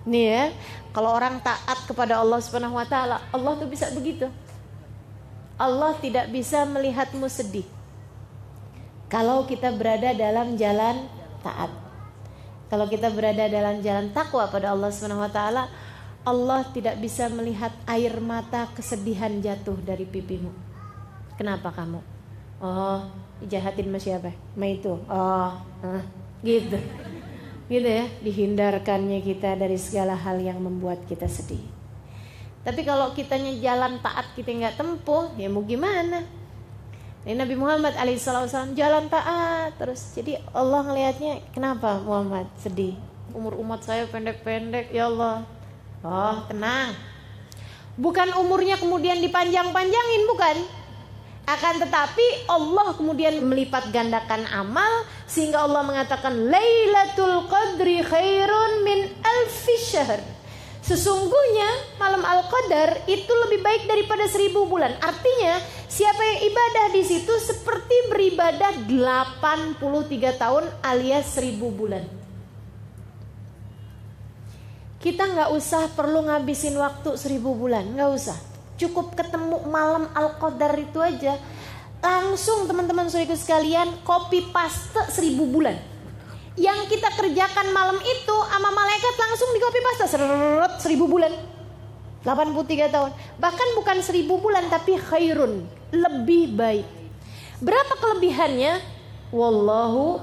Speaker 1: nih ya kalau orang taat kepada Allah Subhanahu Wa Taala Allah tuh bisa begitu Allah tidak bisa melihatmu sedih kalau kita berada dalam jalan taat kalau kita berada dalam jalan takwa pada Allah Subhanahu Wa Taala Allah tidak bisa melihat air mata kesedihan jatuh dari pipimu. Kenapa kamu? Oh, jahatin sama siapa? Ma itu. Oh, ah, gitu. Gitu ya, dihindarkannya kita dari segala hal yang membuat kita sedih. Tapi kalau kitanya jalan taat kita nggak tempuh, ya mau gimana? Ini Nabi Muhammad alaihissalam jalan taat terus. Jadi Allah ngelihatnya, kenapa Muhammad sedih? Umur umat saya pendek-pendek, ya Allah Oh, tenang. Bukan umurnya kemudian dipanjang-panjangin, bukan. Akan tetapi Allah kemudian melipat gandakan amal sehingga Allah mengatakan Lailatul Qadri khairun min alfi syahr. Sesungguhnya malam Al-Qadar itu lebih baik daripada seribu bulan. Artinya siapa yang ibadah di situ seperti beribadah 83 tahun alias seribu bulan. Kita nggak usah perlu ngabisin waktu seribu bulan, nggak usah. Cukup ketemu malam Al-Qadar itu aja. Langsung teman-teman suriku sekalian copy paste seribu bulan. Yang kita kerjakan malam itu sama malaikat langsung di copy paste seret seribu bulan. 83 tahun. Bahkan bukan seribu bulan tapi khairun. Lebih baik. Berapa kelebihannya? Wallahu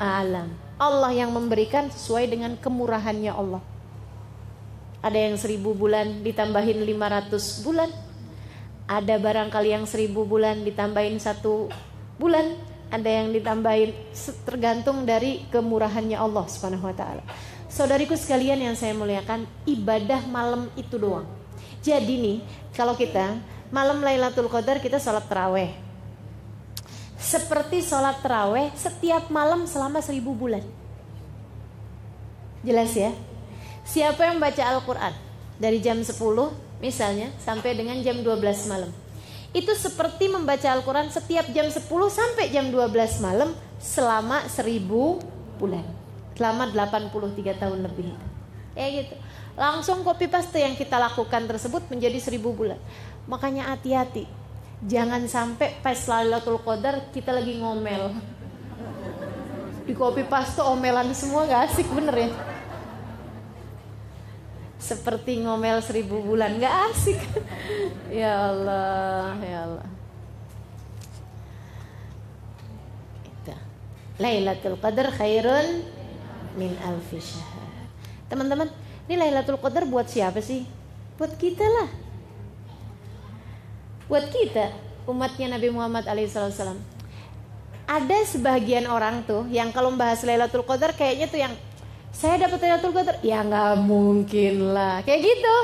Speaker 1: alam. Allah yang memberikan sesuai dengan kemurahannya Allah. Ada yang seribu bulan ditambahin 500 bulan. Ada barangkali yang seribu bulan ditambahin satu bulan. Ada yang ditambahin tergantung dari kemurahannya Allah Subhanahu wa taala. Saudariku sekalian yang saya muliakan, ibadah malam itu doang. Jadi nih, kalau kita malam Lailatul Qadar kita sholat terawih. Seperti sholat terawih setiap malam selama seribu bulan. Jelas ya? Siapa yang baca Al-Quran dari jam 10 misalnya sampai dengan jam 12 malam. Itu seperti membaca Al-Quran setiap jam 10 sampai jam 12 malam selama 1000 bulan. Selama 83 tahun lebih. Ya gitu. Langsung copy paste yang kita lakukan tersebut menjadi 1000 bulan. Makanya hati-hati. Jangan sampai pas Lailatul Qadar kita lagi ngomel. Di copy paste omelan semua gak asik bener ya seperti ngomel seribu bulan nggak asik. [LAUGHS] Ya Allah ya Allah. Lailatul Qadar khairun min alfi teman-teman ini Lailatul Qadar buat siapa sih? Buat kita lah. Buat kita umatnya Nabi Muhammad alaihissalam ada sebagian orang tuh yang kalau membahas Lailatul Qadar kayaknya tuh yang saya dapat Lailatul Qadar ya nggak mungkin lah. Kayak gitu.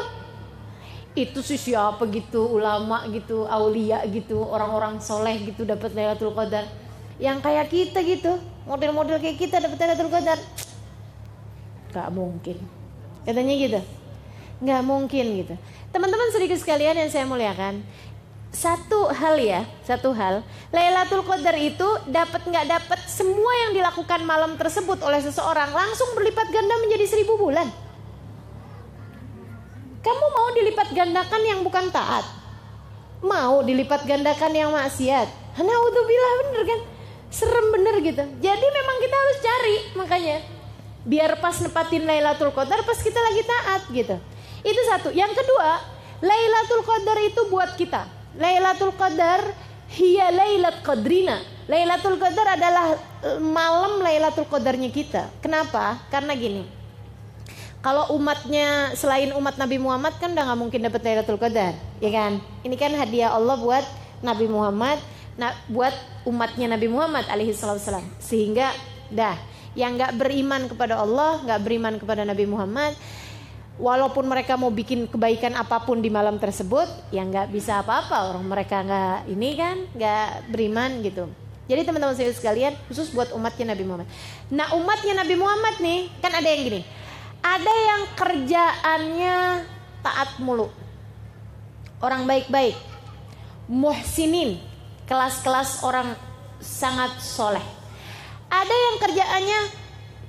Speaker 1: Itu sih siapa gitu ulama gitu aulia gitu orang-orang soleh gitu dapat Lailatul Qadar yang kayak kita gitu model-model kayak kita dapat Lailatul Qadar nggak mungkin. Katanya gitu. Nggak mungkin gitu. Teman-teman sedikit sekalian yang saya muliakan, satu hal ya, satu hal, Lailatul Qadar itu dapat nggak dapat semua yang dilakukan malam tersebut oleh seseorang langsung berlipat ganda menjadi seribu bulan. Kamu mau dilipat gandakan yang bukan taat? Mau dilipat gandakan yang maksiat? Naudzubillah bener kan? Serem bener gitu. Jadi memang kita harus cari makanya biar pas nepatin Lailatul Qadar pas kita lagi taat gitu. Itu satu. Yang kedua, Lailatul Qadar itu buat kita. Lailatul Qadar hiya lailat qadrina. Lailatul Qadar adalah eh, malam Lailatul Qadarnya kita. Kenapa? Karena gini. Kalau umatnya selain umat Nabi Muhammad kan udah nggak mungkin dapat Lailatul Qadar, ya kan? Ini kan hadiah Allah buat Nabi Muhammad, nah, buat umatnya Nabi Muhammad alaihi salam. Sehingga dah yang nggak beriman kepada Allah, nggak beriman kepada Nabi Muhammad, walaupun mereka mau bikin kebaikan apa pun di malam tersebut, ya nggak bisa apa-apa orang mereka nggak ini kan, nggak beriman gitu. Jadi teman-teman saya sekalian, khusus buat umatnya Nabi Muhammad. Nah umatnya Nabi Muhammad nih, kan ada yang gini ada yang kerjaannya taat mulu. Orang baik-baik. Muhsinin. Kelas-kelas orang sangat soleh. Ada yang kerjaannya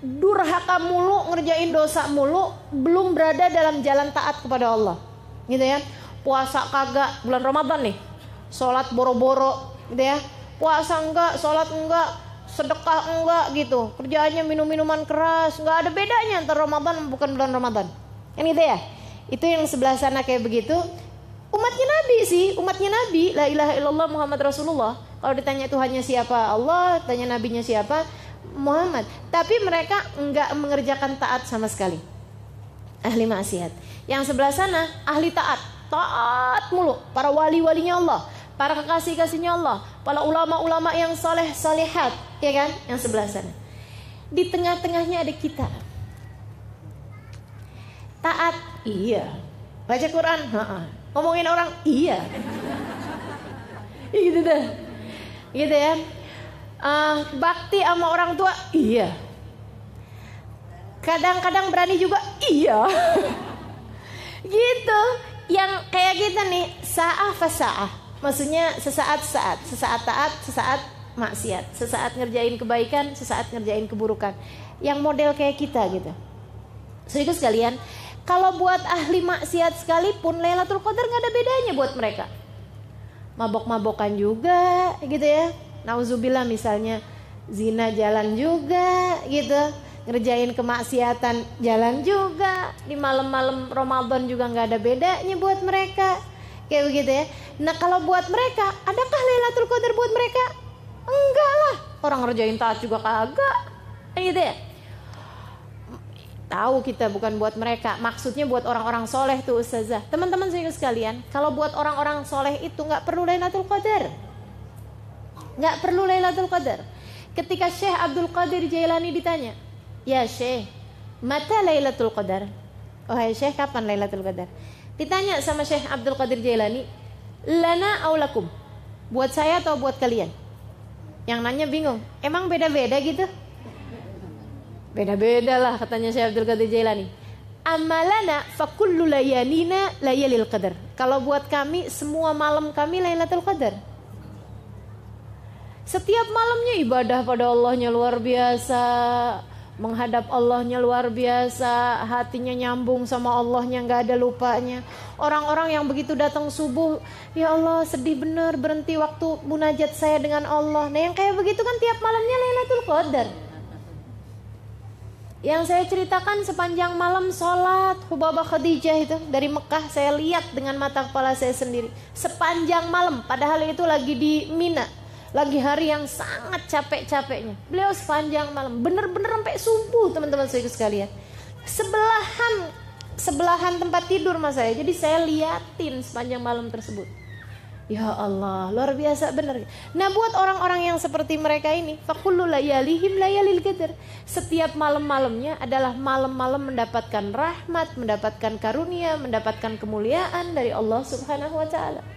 Speaker 1: durhaka mulu, ngerjain dosa mulu, belum berada dalam jalan taat kepada Allah. Gitu ya. Puasa kagak bulan Ramadan nih. Sholat boro-boro gitu ya. Puasa enggak, sholat enggak, sedekah enggak gitu kerjaannya minum minuman keras enggak ada bedanya antara Ramadan bukan bulan Ramadan kan gitu ya itu yang sebelah sana kayak begitu umatnya Nabi sih umatnya Nabi la ilaha illallah Muhammad Rasulullah kalau ditanya Tuhannya siapa Allah tanya nabinya siapa Muhammad tapi mereka enggak mengerjakan taat sama sekali ahli maksiat yang sebelah sana ahli taat taat mulu para wali-walinya Allah para kekasih-kasihnya Allah, para ulama-ulama yang soleh solehat, ya kan? Yang sebelah sana. Di tengah-tengahnya ada kita. Taat, iya. Baca Quran, ha -ha. ngomongin orang, iya. [LAUGHS] gitu deh, gitu ya. Uh, bakti sama orang tua, iya. Kadang-kadang berani juga, iya. [LAUGHS] gitu. Yang kayak kita nih, sa'ah fasa'ah Maksudnya sesaat-saat, sesaat taat, sesaat maksiat, sesaat ngerjain kebaikan, sesaat ngerjain keburukan. Yang model kayak kita gitu. Sehingga sekalian, kalau buat ahli maksiat sekalipun Lailatul Qadar nggak ada bedanya buat mereka. Mabok-mabokan juga gitu ya. Nauzubillah misalnya zina jalan juga gitu. Ngerjain kemaksiatan jalan juga. Di malam-malam Ramadan juga nggak ada bedanya buat mereka Kayak begitu ya. Nah kalau buat mereka, adakah Lailatul Qadar buat mereka? Enggak lah. Orang ngerjain taat juga kagak. Gitu ya. Tahu kita bukan buat mereka. Maksudnya buat orang-orang soleh tuh ustazah. Teman-teman saya sekalian, kalau buat orang-orang soleh itu nggak perlu Lailatul Qadar. Nggak perlu Lailatul Qadar. Ketika Syekh Abdul Qadir Jailani ditanya, Ya Syekh, mata Lailatul Qadar? Oh hai Syekh, kapan Lailatul Qadar? Ditanya sama Syekh Abdul Qadir Jailani, lana aulakum? Buat saya atau buat kalian? Yang nanya bingung, emang beda-beda gitu? Beda-beda lah katanya Syekh Abdul Qadir Jailani. Amalana fakullu layanina layalil qadar. Kalau buat kami semua malam kami Lailatul Qadar. Setiap malamnya ibadah pada Allahnya luar biasa menghadap Allahnya luar biasa, hatinya nyambung sama Allahnya nggak ada lupanya. Orang-orang yang begitu datang subuh, ya Allah sedih bener berhenti waktu munajat saya dengan Allah. Nah yang kayak begitu kan tiap malamnya Lailatul Qadar. Yang saya ceritakan sepanjang malam sholat Hubabah Khadijah itu dari Mekah saya lihat dengan mata kepala saya sendiri sepanjang malam padahal itu lagi di Mina lagi hari yang sangat capek-capeknya. Beliau sepanjang malam, bener-bener sampai subuh teman-teman saya sekalian. Sebelahan sebelahan tempat tidur mas saya. Jadi saya liatin sepanjang malam tersebut. Ya Allah, luar biasa benar. Nah buat orang-orang yang seperti mereka ini, fakullu layalihim layalil qadar. Setiap malam-malamnya adalah malam-malam mendapatkan rahmat, mendapatkan karunia, mendapatkan kemuliaan dari Allah Subhanahu wa taala.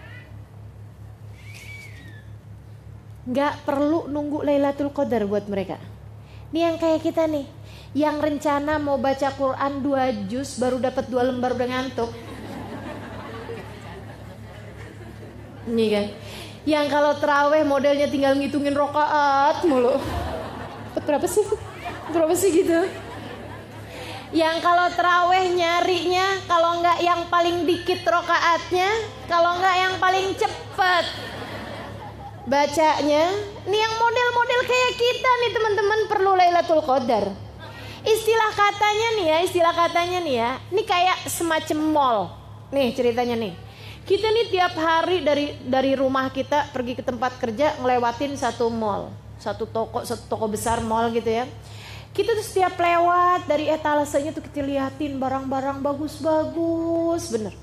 Speaker 1: Nggak perlu nunggu Lailatul Qadar buat mereka. Ini yang kayak kita nih, Yang rencana mau baca Quran dua juz baru dapat dua lembar udah ngantuk. Ini kan. Yang kalau teraweh modelnya tinggal ngitungin rokaat mulu. Berapa sih? Berapa sih gitu? Yang kalau teraweh nyarinya kalau nggak yang paling dikit rokaatnya, kalau nggak yang paling cepet bacanya. Nih yang model-model kayak kita nih teman-teman perlu Lailatul Qadar. Istilah katanya nih ya, istilah katanya nih ya, ini kayak semacam mall. Nih ceritanya nih. Kita nih tiap hari dari dari rumah kita pergi ke tempat kerja ngelewatin satu mall, satu toko, satu toko besar mall gitu ya kita tuh setiap lewat dari etalasenya tuh kita liatin barang-barang bagus-bagus bener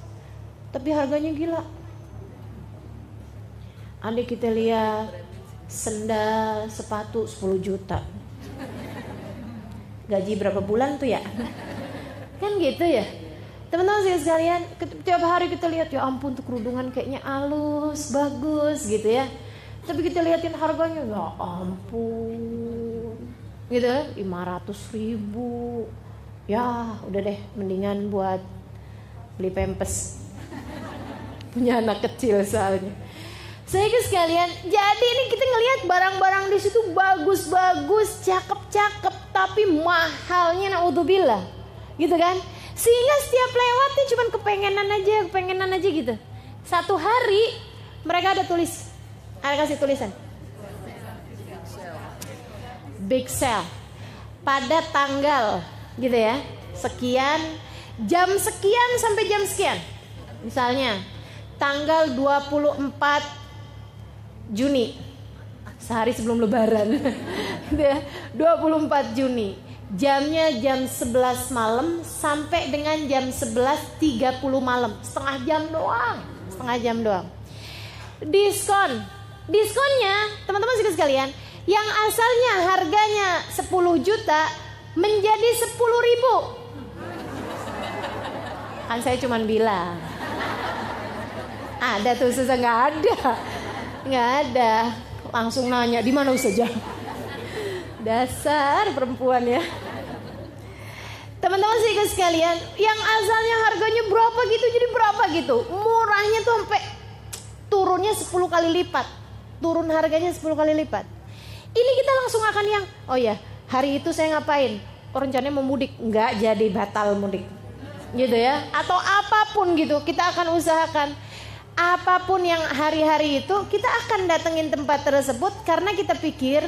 Speaker 1: tapi harganya gila Andai kita lihat sendal sepatu 10 juta. Gaji berapa bulan tuh ya? Kan gitu ya. Teman-teman sekalian tiap hari kita lihat ya ampun tuh kerudungan kayaknya halus bagus gitu ya. Tapi kita liatin harganya ya ampun gitu 500 ribu. Ya udah deh mendingan buat beli pempes punya anak kecil soalnya ke sekalian jadi ini kita ngelihat barang-barang di situ bagus-bagus cakep-cakep tapi mahalnya naudzubillah. Gitu kan? Sehingga setiap lewatnya cuman kepengenan aja kepengenan aja gitu. Satu hari mereka ada tulis. Ada kasih tulisan. Big sale. Pada tanggal gitu ya. Sekian jam sekian sampai jam sekian. Misalnya tanggal 24 Juni. Sehari sebelum lebaran. Gitu ya 24 Juni. Jamnya jam 11 malam sampai dengan jam 11.30 malam. Setengah jam doang. Setengah jam doang. Diskon. Diskonnya teman-teman sekalian yang asalnya harganya 10 juta menjadi 10 ribu. Kan saya cuma bilang. Ada tuh susah nggak ada. Nggak ada. Langsung nanya di mana saja. Dasar perempuan ya. Teman-teman sih sekalian, yang asalnya harganya berapa gitu jadi berapa gitu. Murahnya tuh sampai turunnya 10 kali lipat. Turun harganya 10 kali lipat. Ini kita langsung akan yang, oh ya, hari itu saya ngapain? Oh, rencananya mau mudik, nggak jadi batal mudik, gitu ya? Atau apa pun gitu, kita akan usahakan apa pun yang hari-hari itu kita akan datengin tempat tersebut karena kita pikir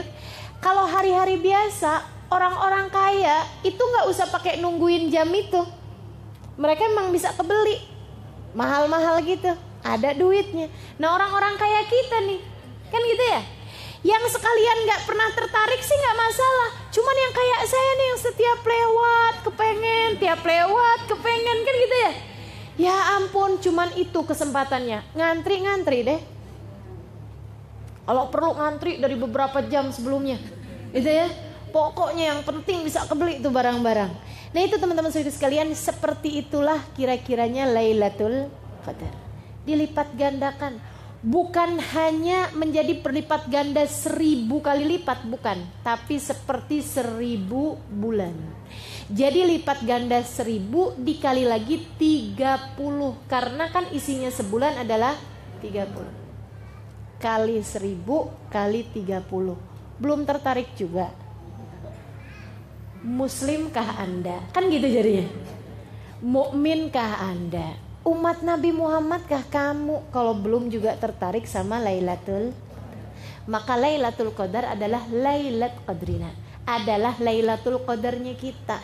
Speaker 1: kalau hari-hari biasa orang-orang kaya itu nggak usah pakai nungguin jam itu, mereka emang bisa kebeli mahal-mahal gitu, ada duitnya. Nah orang-orang kaya kita nih, kan gitu ya? Yang sekalian nggak pernah tertarik sih nggak masalah. Cuman yang kayak saya nih yang setiap lewat kepengen, tiap lewat kepengen kan gitu ya. Ya ampun, cuman itu kesempatannya. Ngantri-ngantri deh. Kalau perlu ngantri dari beberapa jam sebelumnya. Gitu ya. Pokoknya yang penting bisa kebeli itu barang-barang. Nah itu teman-teman saudara sekalian seperti itulah kira-kiranya Lailatul Qadar. Dilipat gandakan bukan hanya menjadi perlipat ganda seribu kali lipat bukan tapi seperti seribu bulan. Jadi lipat ganda seribu dikali lagi tiga puluh karena kan isinya sebulan adalah tiga puluh. Kali seribu kali tiga puluh. Belum tertarik juga. Muslimkah anda? Kan gitu jadinya. Mukminkah anda umat Nabi Muhammadkah kamu? Kalau belum juga tertarik sama Lailatul maka Lailatul Qadar adalah Lailat Qadrina. Adalah Lailatul Qadarnya kita.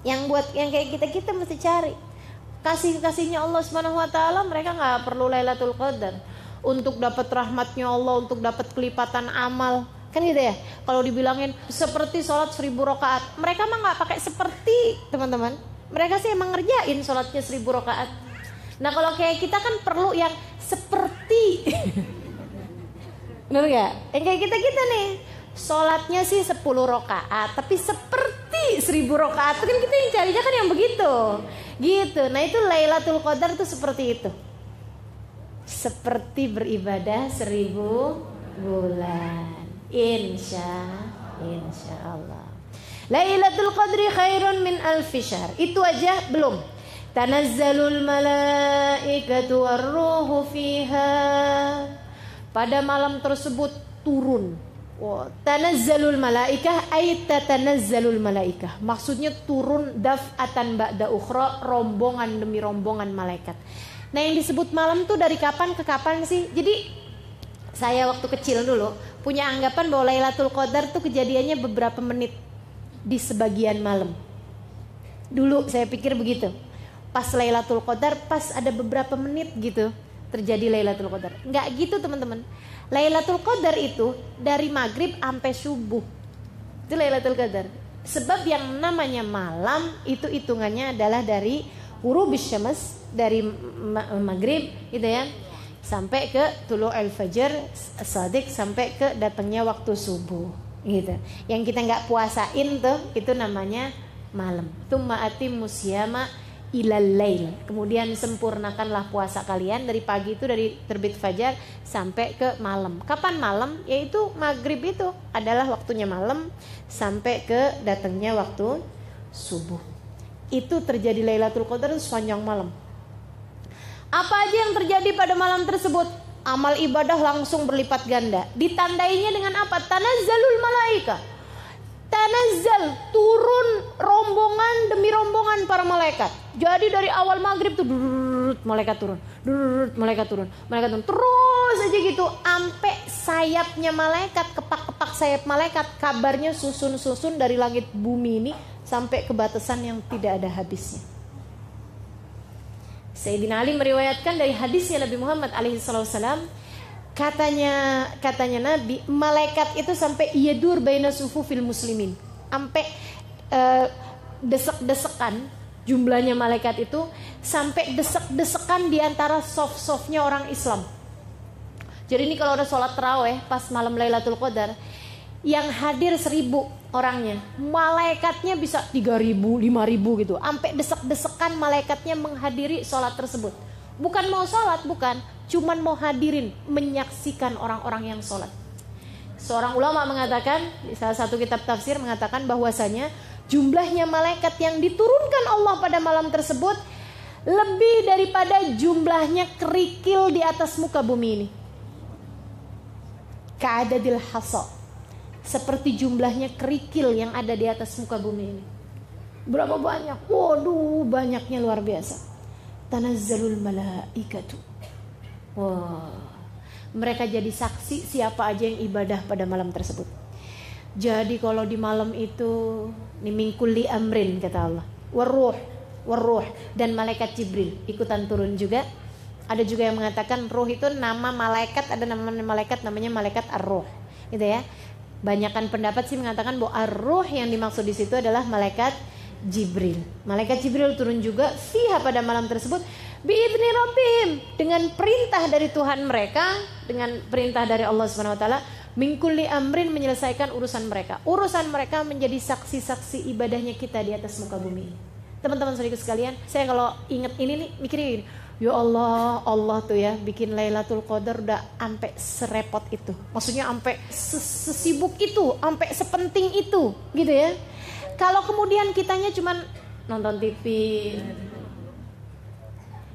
Speaker 1: Yang buat yang kayak kita kita mesti cari. Kasih kasihnya Allah Subhanahu Wa Taala mereka nggak perlu Lailatul Qadar. Untuk dapat rahmatnya Allah untuk dapat kelipatan amal. Kan gitu ya? Kalau dibilangin seperti sholat seribu rakaat. Mereka mah nggak pakai seperti teman-teman mereka sih emang ngerjain sholatnya seribu rakaat. Nah kalau kayak kita kan perlu yang seperti. [LAUGHS] Bener gak? Yang kayak kita-kita nih Sholatnya sih 10 rakaat Tapi seperti seribu rakaat. Kan kita yang carinya kan yang begitu. Gitu. Nah itu Lailatul Qadar tuh seperti itu. Seperti beribadah seribu bulan. Insya Insya Allah Lailatul Qadri khairun min alfi syahr. Itu aja belum. Tanazzalul malaikatu warruhu fiha. Pada malam tersebut turun. Wow. Tanazzalul malaikah ay tatanazzalul malaikah. Maksudnya turun daf'atan ba'da ukhra, rombongan demi rombongan malaikat. Nah, yang disebut malam tuh dari kapan ke kapan sih? Jadi saya waktu kecil dulu punya anggapan bahwa Lailatul Qadar tuh kejadiannya beberapa menit di sebagian malam. Dulu saya pikir begitu. Pas Lailatul Qadar pas ada beberapa menit gitu terjadi Lailatul Qadar. Enggak gitu teman-teman. Lailatul Qadar itu dari maghrib sampai subuh. Itu Lailatul Qadar. Sebab yang namanya malam itu hitungannya adalah dari huruf syams dari maghrib gitu ya sampai ke tulu al fajr sadik sampai ke datangnya waktu subuh gitu. Yang kita nggak puasain tuh itu namanya malam. Tumma atim musyama ilal lail. Kemudian sempurnakanlah puasa kalian dari pagi itu dari terbit fajar sampai ke malam. Kapan malam? Yaitu maghrib itu adalah waktunya malam sampai ke datangnya waktu subuh. Itu terjadi Lailatul Qadar sepanjang malam. Apa aja yang terjadi pada malam tersebut? Amal ibadah langsung berlipat ganda. Ditandainya dengan apa? Tanazzalul malaika. Tanazzal turun rombongan demi rombongan para malaikat. Jadi dari awal maghrib tuh durut, malaikat turun, durut, malaikat turun, malaikat turun. Terus aja gitu, ampe sayapnya malaikat, kepak-kepak sayap malaikat, kabarnya susun-susun dari langit bumi ini sampai ke batasan yang tidak ada habisnya. Sayyidina Ali meriwayatkan dari hadisnya Nabi Muhammad alaihi salam katanya katanya Nabi malaikat itu sampai yadur baina sufufil muslimin sampai uh, desek-desekan jumlahnya malaikat itu sampai desek-desekan di antara soft-softnya orang Islam. Jadi ini kalau ada sholat terawih pas malam Lailatul Qadar yang hadir seribu orangnya. Malaikatnya bisa 3000 5000 gitu. Sampai desek-desekan malaikatnya menghadiri sholat tersebut. Bukan mau sholat bukan. Cuman mau hadirin menyaksikan orang-orang yang sholat. Seorang ulama mengatakan salah satu kitab tafsir mengatakan bahwasanya jumlahnya malaikat yang diturunkan Allah pada malam tersebut lebih daripada jumlahnya kerikil di atas muka bumi ini. Keadadil hasal seperti jumlahnya kerikil yang ada di atas muka bumi ini. Berapa banyak? Waduh, banyaknya luar biasa. Tanazzalul malaikatu. Wah. Mereka jadi saksi siapa aja yang ibadah pada malam tersebut. Jadi kalau di malam itu ini mingkuli amrin kata Allah. Waruh, waruh dan malaikat Jibril ikutan turun juga. Ada juga yang mengatakan ruh itu nama malaikat, ada nama malaikat namanya malaikat ar-ruh. Gitu ya. Banyakan pendapat sih mengatakan bahwa ar-ruh yang dimaksud di situ adalah malaikat Jibril. Malaikat Jibril turun juga fiha pada malam tersebut biidni rabbihim dengan perintah dari Tuhan mereka, dengan perintah dari Allah Subhanahu wa taala mingkuli amrin menyelesaikan urusan mereka. Urusan mereka menjadi saksi-saksi ibadahnya kita di atas muka bumi. Teman-teman saudara sekalian, saya kalau ingat ini nih mikirnya gini, Ya Allah, Allah tuh ya bikin Lailatul Qadar udah ampe serepot itu. Maksudnya ampe sesibuk itu, ampe sepenting itu, gitu ya. Kalau kemudian kitanya cuman nonton TV.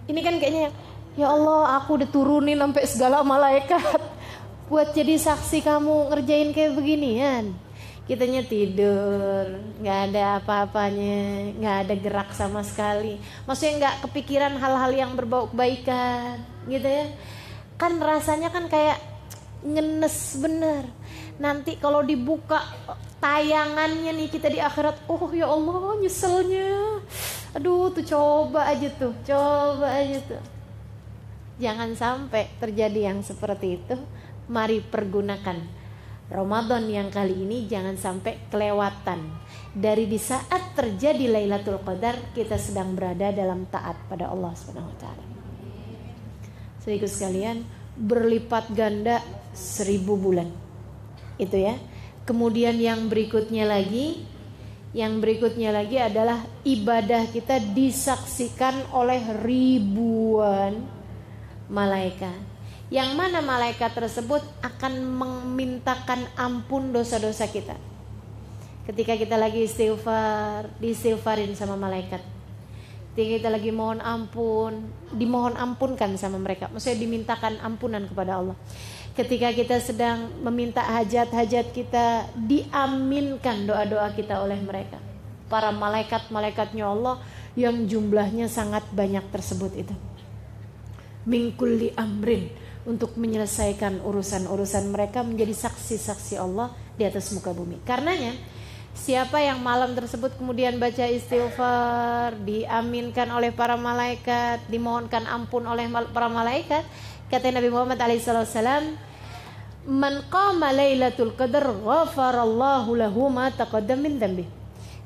Speaker 1: Ini kan kayaknya ya Allah, aku udah turunin sampai segala malaikat buat jadi saksi kamu ngerjain kayak beginian kitanya tidur nggak ada apa-apanya nggak ada gerak sama sekali. Maksudnya nggak kepikiran hal-hal yang berbau kebaikan gitu ya. Kan rasanya kan kayak ngenes bener. Nanti kalau dibuka tayangannya nih kita di akhirat oh ya Allah nyeselnya. Aduh tuh coba aja tuh coba aja tuh. Jangan sampai terjadi yang seperti itu. Mari pergunakan Ramadan yang kali ini jangan sampai kelewatan. Dari di saat terjadi Lailatul Qadar kita sedang berada dalam taat pada Allah Subhanahu wa taala. Saudaraku sekalian, berlipat ganda seribu bulan. Itu ya. Kemudian yang berikutnya lagi yang berikutnya lagi adalah ibadah kita disaksikan oleh ribuan malaikat yang mana malaikat tersebut akan memintakan ampun dosa-dosa kita. Ketika kita lagi istighfar, diistighfarin sama malaikat. Ketika kita lagi mohon ampun, dimohon ampunkan sama mereka. Maksudnya dimintakan ampunan kepada Allah. Ketika kita sedang meminta hajat-hajat kita, diaminkan doa-doa kita oleh mereka. Para malaikat-malaikatnya Allah yang jumlahnya sangat banyak tersebut itu. Mingkulli amrin untuk menyelesaikan urusan-urusan mereka menjadi saksi-saksi Allah di atas muka bumi. Karenanya Siapa yang malam tersebut kemudian baca istighfar, diaminkan oleh para malaikat, dimohonkan ampun oleh para malaikat, kata Nabi Muhammad alaihissalam, "Man qama lailatul qadar ghafarallahu lahu ma taqaddam min dhanbi."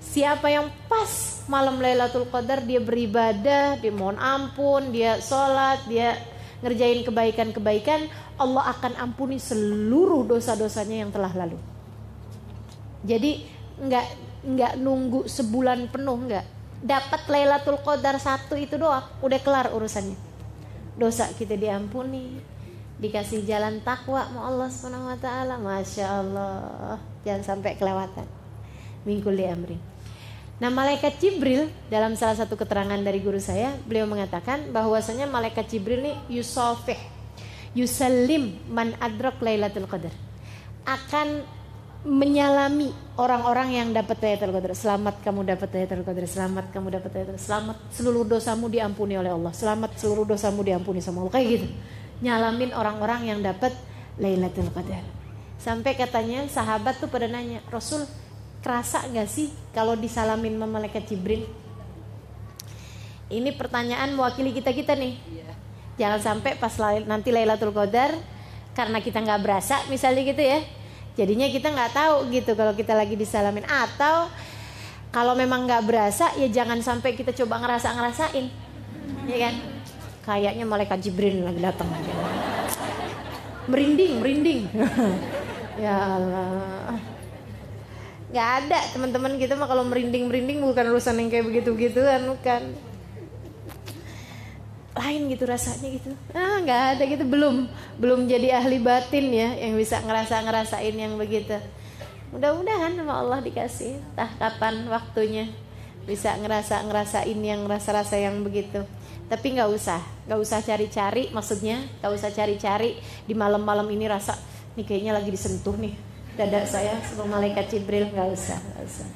Speaker 1: Siapa yang pas malam Lailatul Qadar dia beribadah, dia mohon ampun, dia sholat, dia ngerjain kebaikan-kebaikan, Allah akan ampuni seluruh dosa-dosanya yang telah lalu. Jadi nggak nggak nunggu sebulan penuh nggak. Dapat Lailatul Qadar satu itu doang udah kelar urusannya. Dosa kita diampuni dikasih jalan takwa sama Allah Subhanahu wa Masya Allah. Jangan sampai kelewatan. Mingkul di amri Nah malaikat Jibril dalam salah satu keterangan dari guru saya beliau mengatakan bahwasanya malaikat Jibril ini yusofih yusalim man adrok lailatul qadar akan menyalami orang-orang yang dapat Lailatul Qadar. Selamat kamu dapat Lailatul Qadar. Selamat kamu dapat Lailatul Selamat seluruh dosamu diampuni oleh Allah. Selamat seluruh dosamu diampuni sama Allah. Kayak gitu. Nyalamin orang-orang yang dapat Lailatul Qadar. Sampai katanya sahabat tuh pada nanya, "Rasul, kerasa nggak sih kalau disalamin sama malaikat Jibril?" Ini pertanyaan mewakili kita-kita nih. Iya. Jangan sampai pas nanti Lailatul Qadar karena kita nggak berasa misalnya gitu ya jadinya kita nggak tahu gitu kalau kita lagi disalamin atau kalau memang nggak berasa ya jangan sampai kita coba ngerasa ngerasain ya kan kayaknya malaikat Jibril lagi datang merinding merinding [LAUGHS] ya Allah nggak ada teman-teman kita mah kalau merinding merinding bukan urusan yang kayak begitu begitu kan bukan. Lain gitu rasanya gitu. Ah nggak ada gitu belum. Belum jadi ahli batin ya yang bisa ngerasa ngerasain yang begitu. Mudah-mudahan sama Allah dikasih tah kapan waktunya bisa ngerasa ngerasain yang rasa-rasa yang begitu. Tapi nggak usah nggak usah cari-cari maksudnya nggak usah cari-cari. Di malam-malam ini rasa nih kayaknya lagi disentuh nih dada saya sebelum malaikat Jibril nggak usah nggak usah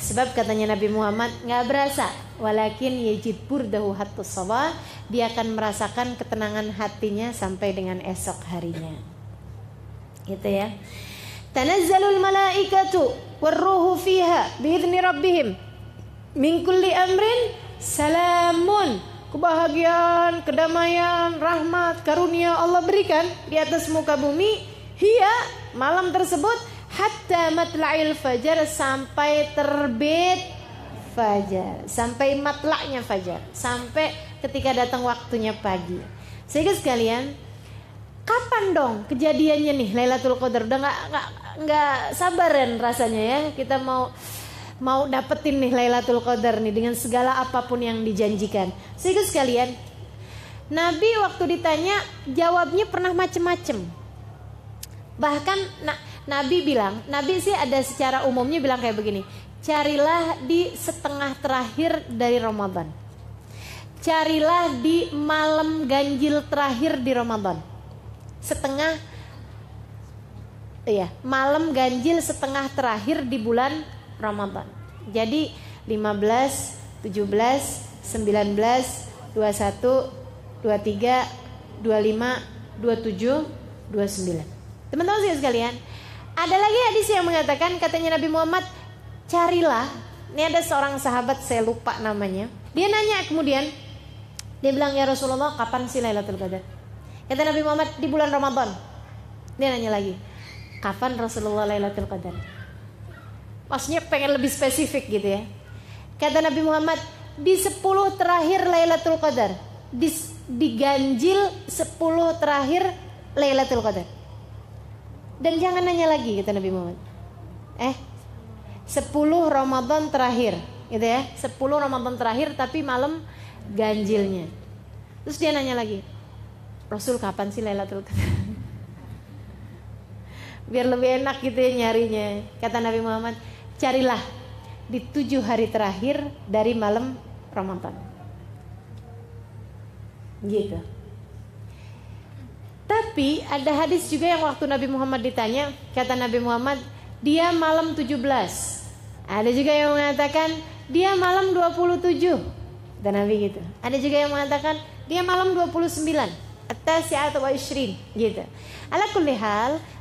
Speaker 1: Sebab katanya Nabi Muhammad nggak berasa, walakin yajid burdahu hatta sabah, dia akan merasakan ketenangan hatinya sampai dengan esok harinya. Gitu ya. Tanazzalul malaikatu warruhu fiha biidzni rabbihim min kulli amrin salamun kebahagiaan, kedamaian, rahmat, karunia Allah berikan di atas muka bumi. Hia malam tersebut hatta matla'il fajar sampai terbit fajar, sampai matlaknya fajar, sampai ketika datang waktunya pagi. Sehingga sekalian, kapan dong kejadiannya nih Lailatul Qadar? Udah nggak nggak nggak sabaran rasanya ya kita mau mau dapetin nih Lailatul Qadar nih dengan segala apa pun yang dijanjikan. Sehingga sekalian, Nabi waktu ditanya jawabnya pernah macem-macem. Bahkan nah, Nabi bilang, Nabi sih ada secara umumnya bilang kayak begini, carilah di setengah terakhir dari Ramadan. Carilah di malam ganjil terakhir di Ramadan. Setengah iya, malam ganjil setengah terakhir di bulan Ramadan. Jadi 15, 17, 19, 21, 23, 25, 27, 29. Teman-teman sekalian, ada lagi hadis yang mengatakan katanya Nabi Muhammad, carilah. Ini ada seorang sahabat saya lupa namanya. Dia nanya kemudian, dia bilang ya Rasulullah kapan sih Lailatul Qadar? Kata Nabi Muhammad di bulan Ramadan. Dia nanya lagi, kapan Rasulullah Lailatul Qadar? Maksudnya pengen lebih spesifik gitu ya. Kata Nabi Muhammad di 10 terakhir Lailatul Qadar. Di, diganjil 10 terakhir Lailatul Qadar. Dan jangan nanya lagi kata Nabi Muhammad. Eh, 10 Ramadan terakhir, gitu ya. 10 Ramadan terakhir tapi malam ganjilnya. Terus dia nanya lagi, Rasul kapan sih Lailatul Qadar? [LAUGHS] Biar lebih enak gitu ya nyarinya. Kata Nabi Muhammad, carilah di tujuh hari terakhir dari malam Ramadan. Gitu. Tapi ada hadis juga yang waktu Nabi Muhammad ditanya, kata Nabi Muhammad, dia malam 17. Ada juga yang mengatakan dia malam 27. Dan Nabi gitu. Ada juga yang mengatakan dia malam 29 at-tasi'at wa ishrin gitu. Ala kulli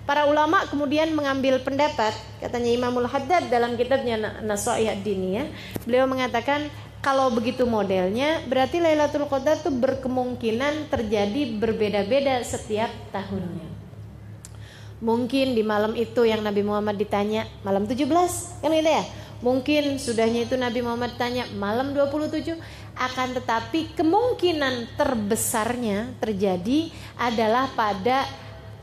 Speaker 1: para ulama kemudian mengambil pendapat katanya Imamul Haddad dalam kitabnya Nasaih ad-Diniyah, beliau mengatakan kalau begitu modelnya berarti Lailatul Qadar itu berkemungkinan terjadi berbeda-beda setiap tahunnya. Mungkin di malam itu yang Nabi Muhammad ditanya malam 17 kan gitu ya. Mungkin sudahnya itu Nabi Muhammad tanya malam 27 akan tetapi kemungkinan terbesarnya terjadi adalah pada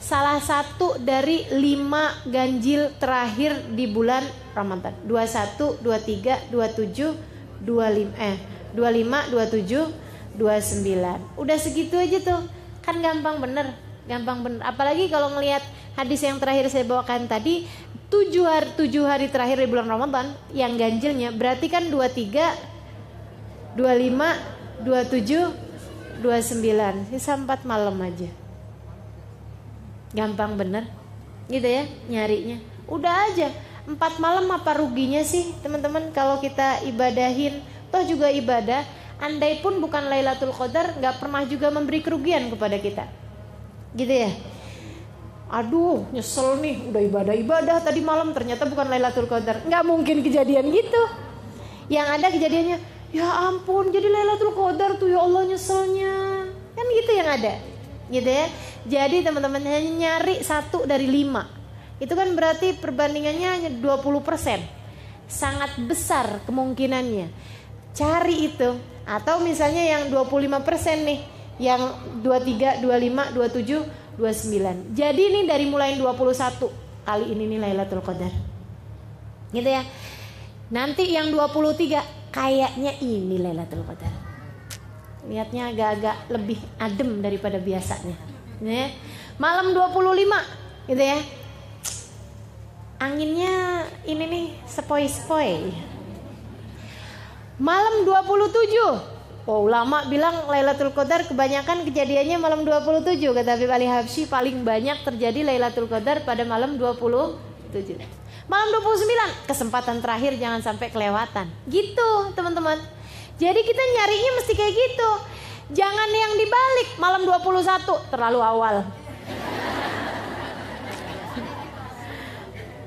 Speaker 1: salah satu dari lima ganjil terakhir di bulan Ramadan 21, 23, 27, 25 eh 25, 27, 29 udah segitu aja tuh. Kan gampang bener gampang bener. Apalagi kalau ngelihat hadis yang terakhir saya bawakan tadi tujuh hari, tujuh hari terakhir di bulan Ramadan yang ganjilnya berarti kan 23 25 27 29 sisa 4 malam aja. Gampang bener. Gitu ya nyarinya. Udah aja empat malam apa ruginya sih teman-teman kalau kita ibadahin? Toh juga ibadah andai pun bukan Lailatul Qadar nggak pernah juga memberi kerugian kepada kita. Gitu ya? Aduh nyesel nih udah ibadah-ibadah tadi malam ternyata bukan Lailatul Qadar. Nggak mungkin kejadian gitu. Yang ada kejadiannya ya ampun jadi Lailatul Qadar tuh ya Allah nyeselnya. Kan gitu yang ada. Gitu ya? Jadi teman-teman hanya nyari satu dari lima itu kan berarti perbandingannya hanya 20% sangat besar kemungkinannya cari itu atau misalnya yang 25% nih yang 23, 25, 27 29. Jadi ini dari mulai 21 kali ini nih Lailatul Qadar. Gitu ya. Nanti yang 23 kayaknya ini Lailatul Qadar. Lihatnya agak-agak lebih adem daripada biasanya. Ya. Malam 25 gitu ya. Anginnya ini nih sepoi-sepoi. Malam 27 Oh, ulama bilang Lailatul Qadar kebanyakan kejadiannya malam 27 kata Habib Ali Habsyi paling banyak terjadi Lailatul Qadar pada malam 27. Malam 29 kesempatan terakhir jangan sampai kelewatan. Gitu, teman-teman. Jadi kita nyarinya mesti kayak gitu. Jangan yang dibalik malam 21 terlalu awal.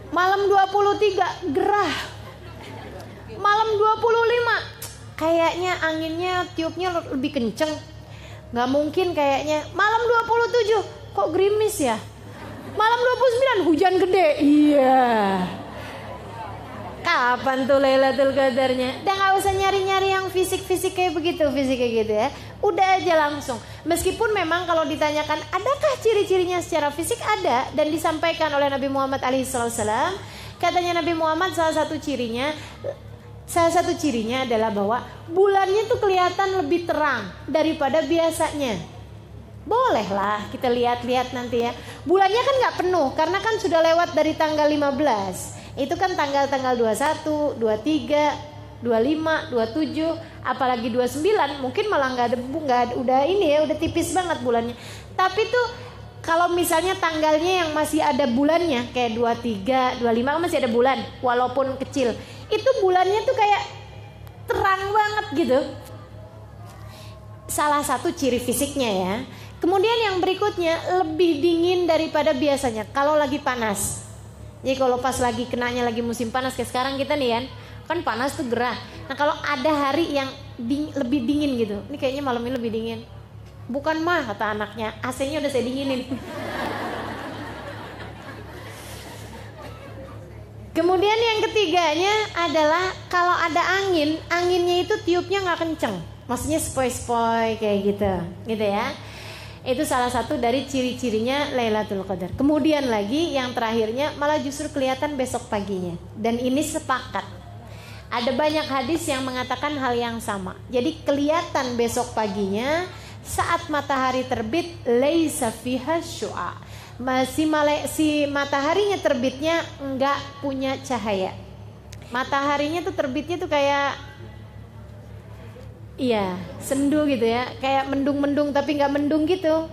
Speaker 1: Malam 23 gerah. Malam 25 kayaknya anginnya tiupnya lebih kenceng. Nggak mungkin kayaknya. Malam 27 kok gerimis ya? Malam 29 hujan gede. Iya kapan tuh Lailatul Qadarnya dan nggak usah nyari-nyari yang fisik-fisik kayak begitu fisik kayak gitu ya udah aja langsung meskipun memang kalau ditanyakan adakah ciri-cirinya secara fisik ada dan disampaikan oleh Nabi Muhammad alaihissalam katanya Nabi Muhammad salah satu cirinya Salah satu cirinya adalah bahwa bulannya tuh kelihatan lebih terang daripada biasanya. Bolehlah kita lihat-lihat nanti ya. Bulannya kan nggak penuh karena kan sudah lewat dari tanggal 15. Itu kan tanggal-tanggal 21, 23, 25, 27, apalagi 29 mungkin malah nggak ada nggak udah ini ya udah tipis banget bulannya. Tapi tuh kalau misalnya tanggalnya yang masih ada bulannya kayak 23, 25 kan masih ada bulan walaupun kecil itu bulannya tuh kayak terang banget gitu. Salah satu ciri fisiknya ya. Kemudian yang berikutnya lebih dingin daripada biasanya kalau lagi panas. Jadi kalau pas lagi kenanya lagi musim panas kayak sekarang kita nih kan, kan panas tuh gerah. Nah kalau ada hari yang ding, lebih dingin gitu, ini kayaknya malam ini lebih dingin. Bukan mah kata anaknya, AC-nya udah saya dinginin. Kemudian yang ketiganya adalah kalau ada angin, anginnya itu tiupnya nggak kenceng, maksudnya spoi-spoi kayak gitu, gitu ya. Itu salah satu dari ciri-cirinya Lailatul Qadar. Kemudian lagi yang terakhirnya malah justru kelihatan besok paginya. Dan ini sepakat. Ada banyak hadis yang mengatakan hal yang sama. Jadi kelihatan besok paginya saat matahari terbit laisa fiha syu'a masih male, si mataharinya terbitnya enggak punya cahaya. mataharinya tuh terbitnya tuh kayak iya sendu gitu ya. Kayak mendung-mendung tapi nggak mendung gitu.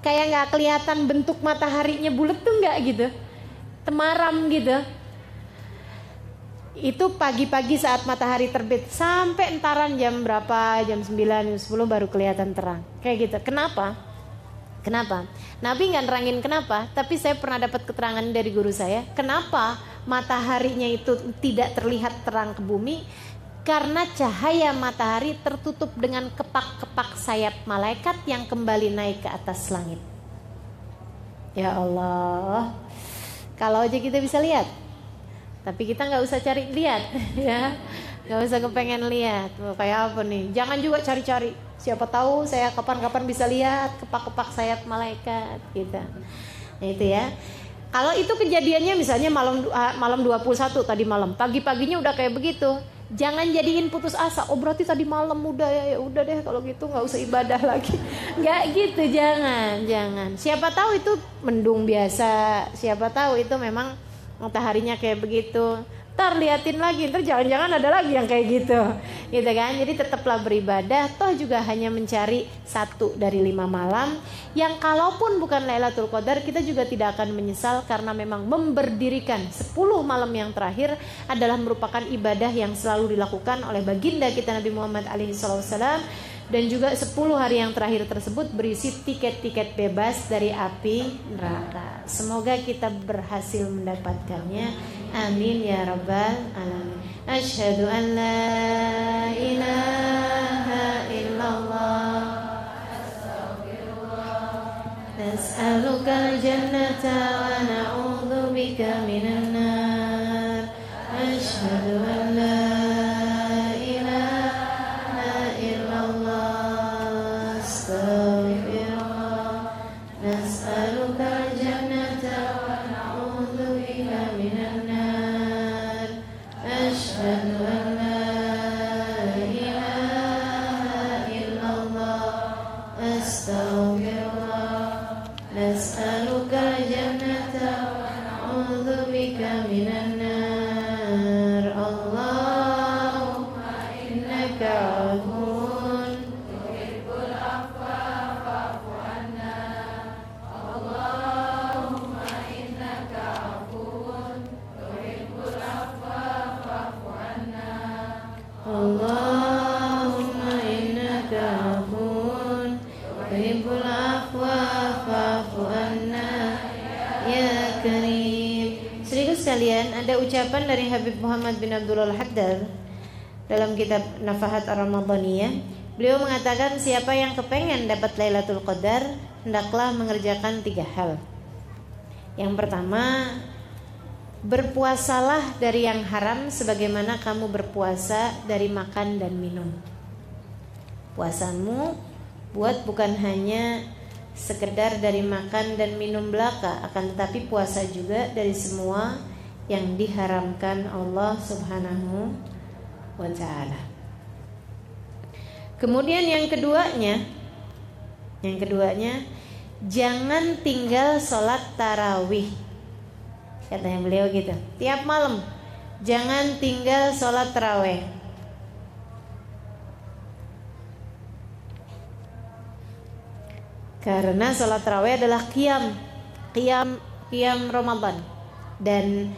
Speaker 1: Kayak nggak kelihatan bentuk mataharinya bulat tuh nggak gitu. Temaram gitu. Itu pagi-pagi saat matahari terbit. Sampai entaran jam berapa? Jam 9 jam 10 baru kelihatan terang. Kayak gitu. Kenapa? Kenapa? Nabi nggak nerangin kenapa tapi saya pernah dapat keterangan dari guru saya. Kenapa mataharinya itu tidak terlihat terang ke bumi karena cahaya matahari tertutup dengan kepak-kepak sayap malaikat yang kembali naik ke atas langit. Ya Allah, kalau aja kita bisa lihat, tapi kita nggak usah cari lihat, [LAUGHS] ya, nggak usah kepengen lihat, kayak apa nih? Jangan juga cari-cari. Siapa tahu saya kapan-kapan bisa lihat kepak-kepak sayap malaikat, gitu. Nah, itu ya. Kalau itu kejadiannya misalnya malam ah, malam 21 tadi malam, pagi-paginya udah kayak begitu. Jangan jadiin putus asa. Oh berarti tadi malam udah ya, ya udah deh kalau gitu nggak usah ibadah [LAUGHS] lagi. Nggak gitu, jangan, jangan. Siapa tahu itu mendung biasa. Siapa tahu itu memang mataharinya kayak begitu ntar liatin lagi ntar jangan-jangan ada lagi yang kayak gitu. Gitu kan? Jadi tetaplah beribadah. Toh juga hanya mencari satu dari lima malam. Yang kalaupun bukan Lailatul Qadar kita juga tidak akan menyesal karena memang memberdirikan 10 malam yang terakhir adalah merupakan ibadah yang selalu dilakukan oleh baginda kita Nabi Muhammad alaihi wasallam dan juga 10 hari yang terakhir tersebut berisi tiket-tiket bebas dari api neraka. Semoga kita berhasil mendapatkannya. Amin ya rabbal alamin. Asyhadu an la ilaha illallah. Nas'aluka al-jannata wa na'udzu bika minan nar. Asyhadu an la Muhammad bin Abdullah Al-Haddad dalam kitab Nafahat Ar-Ramadaniyah. Beliau mengatakan siapa yang kepengen dapat Lailatul Qadar hendaklah mengerjakan tiga hal. Yang pertama, berpuasalah dari yang haram sebagaimana kamu berpuasa dari makan dan minum. Puasamu buat bukan hanya sekedar dari makan dan minum belaka, akan tetapi puasa juga dari semua yang diharamkan Allah Subhanahu wa taala. Kemudian yang keduanya yang keduanya jangan tinggal sholat tarawih katanya beliau gitu. Tiap malam jangan tinggal sholat tarawih. Karena sholat tarawih adalah qiyam qiyam qiyam Ramadan. Dan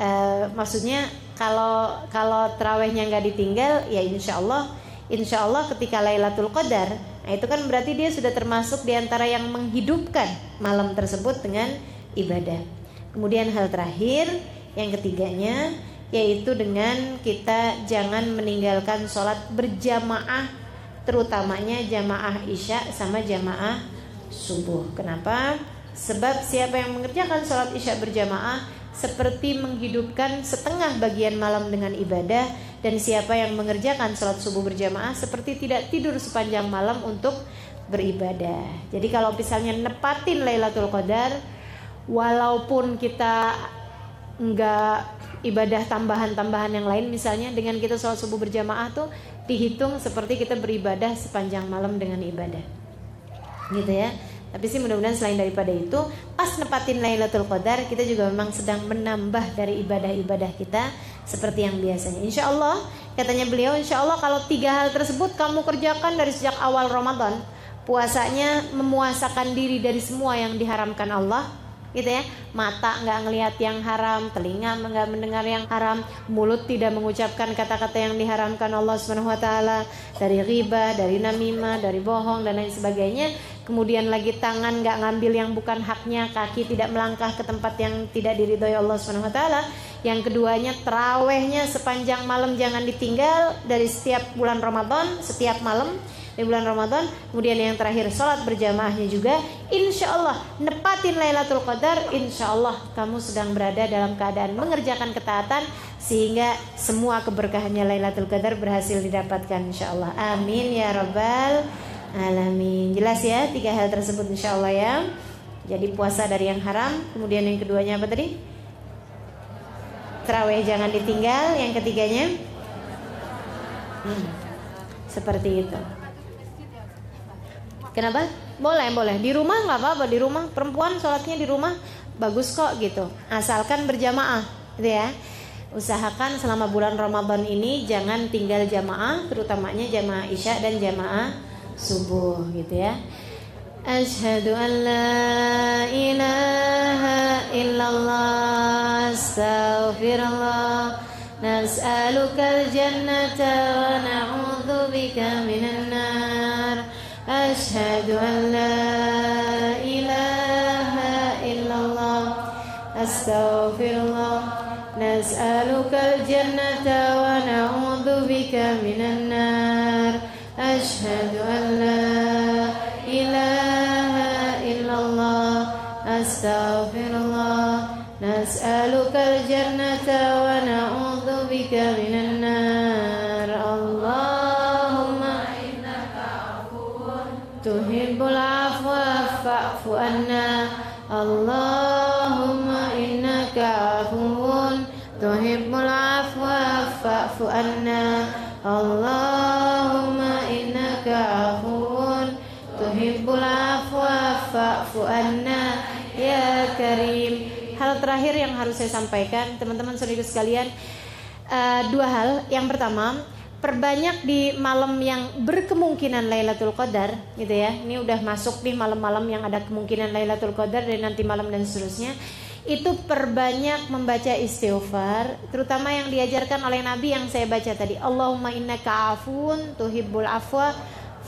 Speaker 1: Uh, maksudnya kalau kalau terawihnya nggak ditinggal ya insya Allah insya Allah ketika Lailatul Qadar nah itu kan berarti dia sudah termasuk di antara yang menghidupkan malam tersebut dengan ibadah. Kemudian hal terakhir yang ketiganya yaitu dengan kita jangan meninggalkan sholat berjamaah terutamanya jamaah isya sama jamaah subuh. Kenapa? Sebab siapa yang mengerjakan sholat isya berjamaah seperti menghidupkan setengah bagian malam dengan ibadah dan siapa yang mengerjakan sholat subuh berjamaah seperti tidak tidur sepanjang malam untuk beribadah. Jadi kalau misalnya nepatin Lailatul Qadar walaupun kita enggak ibadah tambahan-tambahan yang lain misalnya dengan kita sholat subuh berjamaah tuh dihitung seperti kita beribadah sepanjang malam dengan ibadah. Gitu ya. Tapi sih mudah-mudahan selain daripada itu, pas nepatin Lailatul Qadar, kita juga memang sedang menambah dari ibadah-ibadah kita seperti yang biasanya. Insya Allah, katanya beliau, insya Allah kalau tiga hal tersebut kamu kerjakan dari sejak awal Ramadan, puasanya memuasakan diri dari semua yang diharamkan Allah, gitu ya mata nggak ngelihat yang haram telinga nggak mendengar yang haram mulut tidak mengucapkan kata-kata yang diharamkan Allah Taala dari riba dari namimah dari bohong dan lain sebagainya kemudian lagi tangan nggak ngambil yang bukan haknya kaki tidak melangkah ke tempat yang tidak diridhoi Allah Subhanahu Wa Taala yang keduanya terawehnya sepanjang malam jangan ditinggal dari setiap bulan Ramadan setiap malam di bulan Ramadan. Kemudian yang terakhir sholat berjamaahnya juga. Insya Allah nepatin Lailatul Qadar. Insya Allah kamu sedang berada dalam keadaan mengerjakan ketaatan sehingga semua keberkahannya Lailatul Qadar berhasil didapatkan. Insya Allah. Amin ya robbal alamin. Jelas ya tiga hal tersebut Insya Allah ya. Jadi puasa dari yang haram. Kemudian yang keduanya apa tadi? Terawih jangan ditinggal. Yang ketiganya. Hmm, seperti itu. Kenapa? Boleh, boleh. Di rumah nggak apa-apa. Di rumah perempuan sholatnya di rumah bagus kok gitu. Asalkan berjamaah, gitu ya. Usahakan selama bulan Ramadan ini jangan tinggal jamaah, terutamanya jamaah isya dan jamaah subuh, gitu ya. Ashhadu an la ilaha illallah astaghfirullah nas'alukal jannata wa na'udzu bika minan nar أشهد أن لا إله إلا الله أستغفر الله نسألك الجنة ونعوذ بك من النار أشهد أن لا إله إلا الله أستغفر الله. نسألك الجنة ونعوذ بك من النار. الله تحب العفو فاعف عنا. اللهم إنك عفو تحب العفو فاعف عنا. اللهم إنك عفو تحب العفو فاعف عنا ya Karim hal terakhir yang harus saya sampaikan teman-teman saudara sekalian uh, dua hal yang pertama perbanyak di malam yang berkemungkinan Lailatul Qadar gitu ya. Ini udah masuk nih malam-malam yang ada kemungkinan Lailatul Qadar dan nanti malam dan seterusnya. Itu perbanyak membaca istighfar, terutama yang diajarkan oleh Nabi yang saya baca tadi. Allahumma innaka afun tuhibbul afwa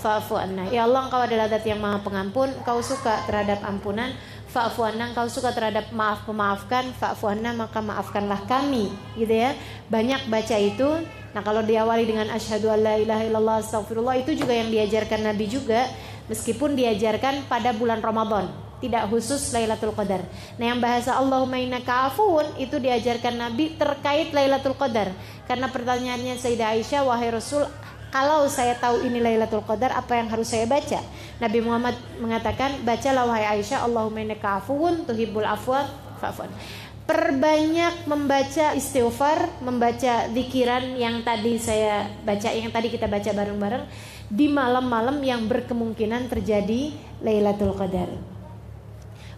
Speaker 1: fa'fu anna. Ya Allah, Engkau adalah zat yang Maha Pengampun, Engkau suka terhadap ampunan. Fa'fu anna, Engkau suka terhadap maaf memaafkan. Fa'fu anna, maka maafkanlah kami. Gitu ya. Banyak baca itu Nah kalau diawali dengan asyhadu alla ilaha illallah astagfirullah itu juga yang diajarkan Nabi juga meskipun diajarkan pada bulan Ramadan tidak khusus Lailatul Qadar. Nah yang bahasa Allahumma innaka afuun itu diajarkan Nabi terkait Lailatul Qadar karena pertanyaannya Sayyidah Aisyah wahai Rasul kalau saya tahu ini Lailatul Qadar apa yang harus saya baca? Nabi Muhammad mengatakan bacalah wahai Aisyah Allahumma innaka afuun tuhibbul afwa fa'fun perbanyak membaca istighfar, membaca zikiran yang tadi saya baca, yang tadi kita baca bareng-bareng di malam-malam yang berkemungkinan terjadi Lailatul Qadar.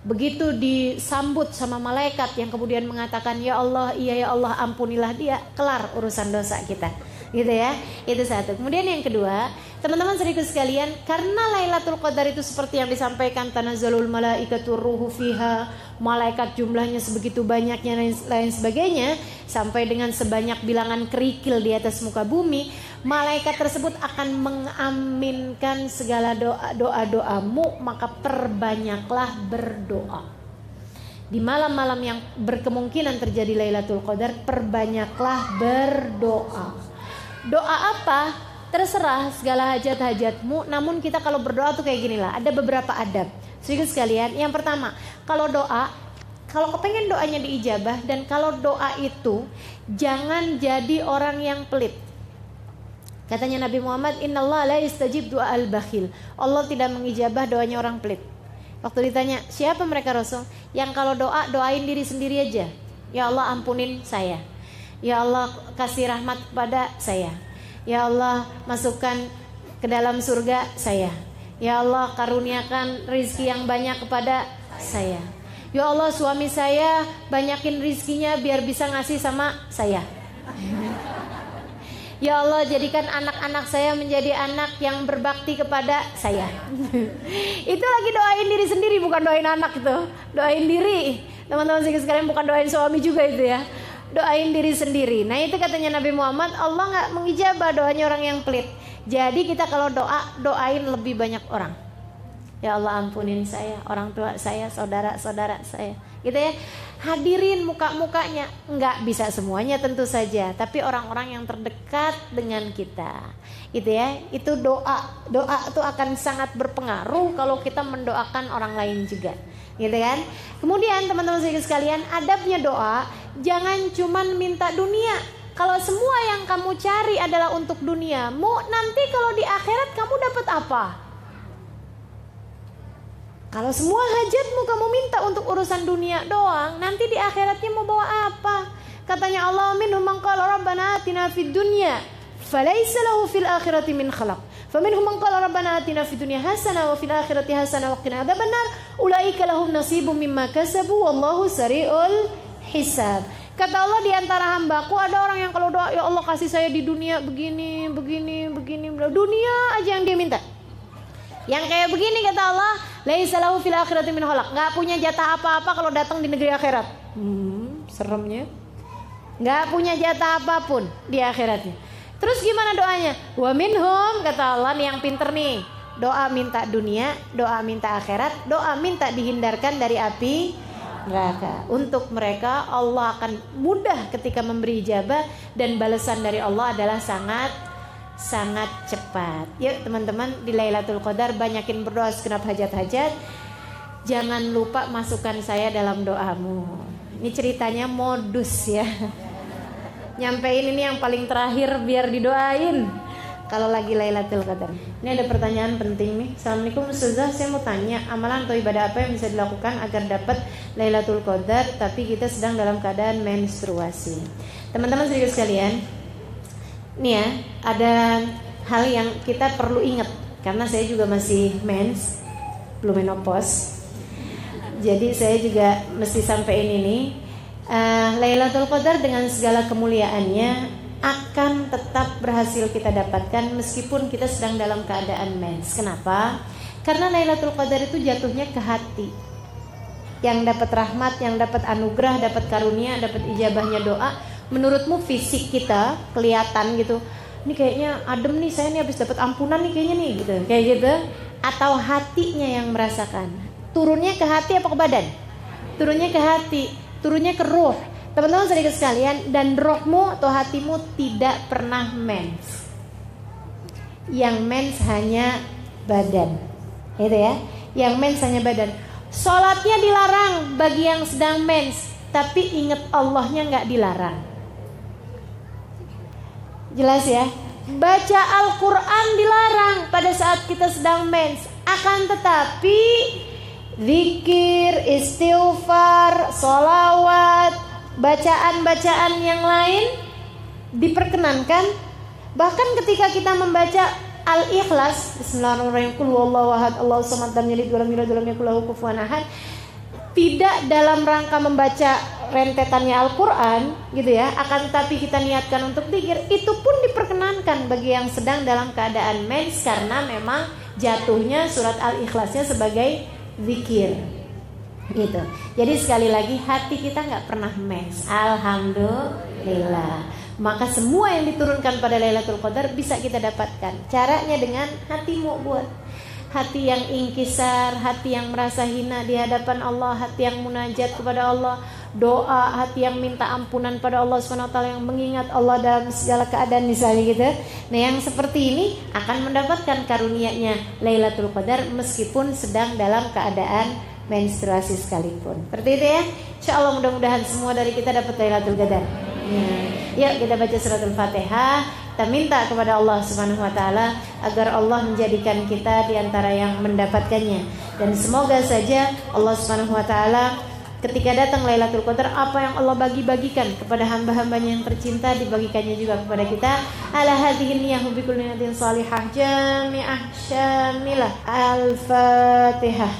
Speaker 1: Begitu disambut sama malaikat yang kemudian mengatakan, "Ya Allah, iya ya Allah, ampunilah dia." Kelar urusan dosa kita gitu ya. Itu satu. Kemudian yang kedua teman-teman serius sekalian karena Lailatul Qadar itu seperti yang disampaikan tanazzalul malaikatur ruhu fiha malaikat jumlahnya sebegitu banyaknya lain, lain sebagainya sampai dengan sebanyak bilangan kerikil di atas muka bumi malaikat tersebut akan mengaminkan segala doa doa doamu maka perbanyaklah berdoa. Di malam-malam yang berkemungkinan terjadi Lailatul Qadar perbanyaklah berdoa doa apa? Terserah segala hajat-hajatmu. Namun kita kalau berdoa tuh kayak gini lah. Ada beberapa adab. Sedikit sekalian yang pertama kalau doa kalau kepengen doanya diijabah dan kalau doa itu jangan jadi orang yang pelit. Katanya Nabi Muhammad Innallah la istajib doa al bakhil Allah tidak mengijabah doanya orang pelit. Waktu ditanya siapa mereka Rasul? Yang kalau doa doain diri sendiri aja. Ya Allah ampunin saya Ya Allah kasih rahmat kepada saya. Ya Allah masukkan ke dalam surga saya. Ya Allah karuniakan rizki yang banyak kepada saya. Ya Allah suami saya banyakin rizkinya biar bisa ngasih sama saya. Ya Allah jadikan anak-anak saya menjadi anak yang berbakti kepada saya. itu lagi doain diri sendiri bukan doain anak itu. Doain diri. Teman-teman sekalian bukan doain suami juga itu ya. Doain diri sendiri. Nah itu katanya Nabi Muhammad Allah nggak mengijabah doanya orang yang pelit. Jadi kita kalau doa doain lebih banyak orang. Ya Allah ampunin saya, orang tua saya, saudara-saudara saya. Gitu ya. Hadirin muka-mukanya. Nggak bisa semuanya tentu saja tapi orang-orang yang terdekat dengan kita. Gitu ya. Itu doa. Doa itu akan sangat berpengaruh kalau kita mendoakan orang lain juga. Gitu kan. Kemudian teman-teman sekalian adabnya doa jangan cuman minta dunia kalau semua yang kamu cari adalah untuk dunia, mau nanti kalau di akhirat kamu dapat apa? Kalau semua hajatmu kamu minta untuk urusan dunia doang, nanti di akhiratnya mau bawa apa? Katanya Allah minhum man qala rabbana atina fid dunya falaysa lahu fil akhirati min khalaq. Faminhum man qala rabbana atina fid dunya hasana wa fil akhirati hasana wa qina adzabannar. Ulaika lahum nasibum mimma kasabu wallahu sari'ul hisab. Kata Allah di antara hambaku ada orang yang kalau doa ya Allah kasih saya di dunia begini, begini, begini, dunia aja yang dia minta. Yang kayak begini kata Allah, laisa lahu fil akhirati min khalaq. Enggak punya jatah apa-apa kalau datang di negeri akhirat. Hmm, seremnya. Enggak punya jatah apa pun di akhiratnya. Terus gimana doanya? Wa minhum kata Allah nih yang pinter nih. Doa minta dunia, doa minta akhirat, doa minta dihindarkan dari api neraka. Untuk mereka Allah akan mudah ketika memberi ijabah dan balasan dari Allah adalah sangat sangat cepat. Yuk teman-teman di Lailatul Qadar banyakin berdoa segenap hajat-hajat. Jangan lupa masukkan saya dalam doamu. Ini ceritanya modus ya. Nyampein ini yang paling terakhir biar didoain. Kalau lagi Lailatul Qadar. Ini ada pertanyaan penting nih. Assalamualaikum Ustazah, saya mau tanya amalan atau ibadah apa yang bisa dilakukan agar dapat Lailatul Qadar tapi kita sedang dalam keadaan menstruasi. Teman-teman sedikit sekalian, nih ya ada hal yang kita perlu ingat karena saya juga masih mens belum menopause jadi saya juga mesti sampaikan ini uh, Lailatul Qadar dengan segala kemuliaannya akan tetap berhasil kita dapatkan meskipun kita sedang dalam keadaan mens. Kenapa? Karena Lailatul Qadar itu jatuhnya ke hati. Yang dapat rahmat, yang dapat anugerah, dapat karunia, dapat ijabahnya doa menurutmu fisik kita kelihatan gitu ini kayaknya adem nih saya nih habis dapat ampunan nih kayaknya nih gitu kayak gitu atau hatinya yang merasakan turunnya ke hati apa ke badan turunnya ke hati turunnya ke roh teman-teman sedikit sekalian dan rohmu atau hatimu tidak pernah mens. Yang mens hanya badan. Itu ya. Yang mens hanya badan. Sholatnya dilarang bagi yang sedang mens tapi ingat Allahnya nggak dilarang. Jelas ya? Baca Al-Quran dilarang pada saat kita sedang mens. Akan tetapi zikir, istighfar, solawat, bacaan-bacaan yang lain diperkenankan. Bahkan ketika kita membaca Al-Ikhlas, Bismillahirrahmanirrahim, tidak dalam rangka membaca rentetannya Al-Quran gitu ya akan tapi kita niatkan untuk pikir itu pun diperkenankan bagi yang sedang dalam keadaan mens karena memang jatuhnya surat Al-Ikhlasnya sebagai zikir gitu. Jadi sekali lagi hati kita nggak pernah mens Alhamdulillah. Maka semua yang diturunkan pada Lailatul Qadar bisa kita dapatkan. Caranya dengan hatimu buat. Hati yang ingkisar, hati yang merasa hina di hadapan Allah, hati yang munajat kepada Allah, doa, hati yang minta ampunan pada Allah SWT yang mengingat Allah dalam segala keadaan misalnya gitu. Nah, yang seperti ini akan mendapatkan karunia-Nya Lailatul Qadar meskipun sedang dalam keadaan menstruasi sekalipun. Seperti itu ya. Insya Allah mudah-mudahan semua dari kita dapat Lailatul Qadar. Ya. Yuk kita baca suratul Fatihah. Kita minta kepada Allah Subhanahu wa taala agar Allah menjadikan kita di antara yang mendapatkannya dan semoga saja Allah Subhanahu wa taala ketika datang Lailatul Qadar apa yang Allah bagi-bagikan kepada hamba-hambanya yang tercinta dibagikannya juga kepada kita ala hadhihi niyahu bi kulli salihah jami'ah syamilah al-fatihah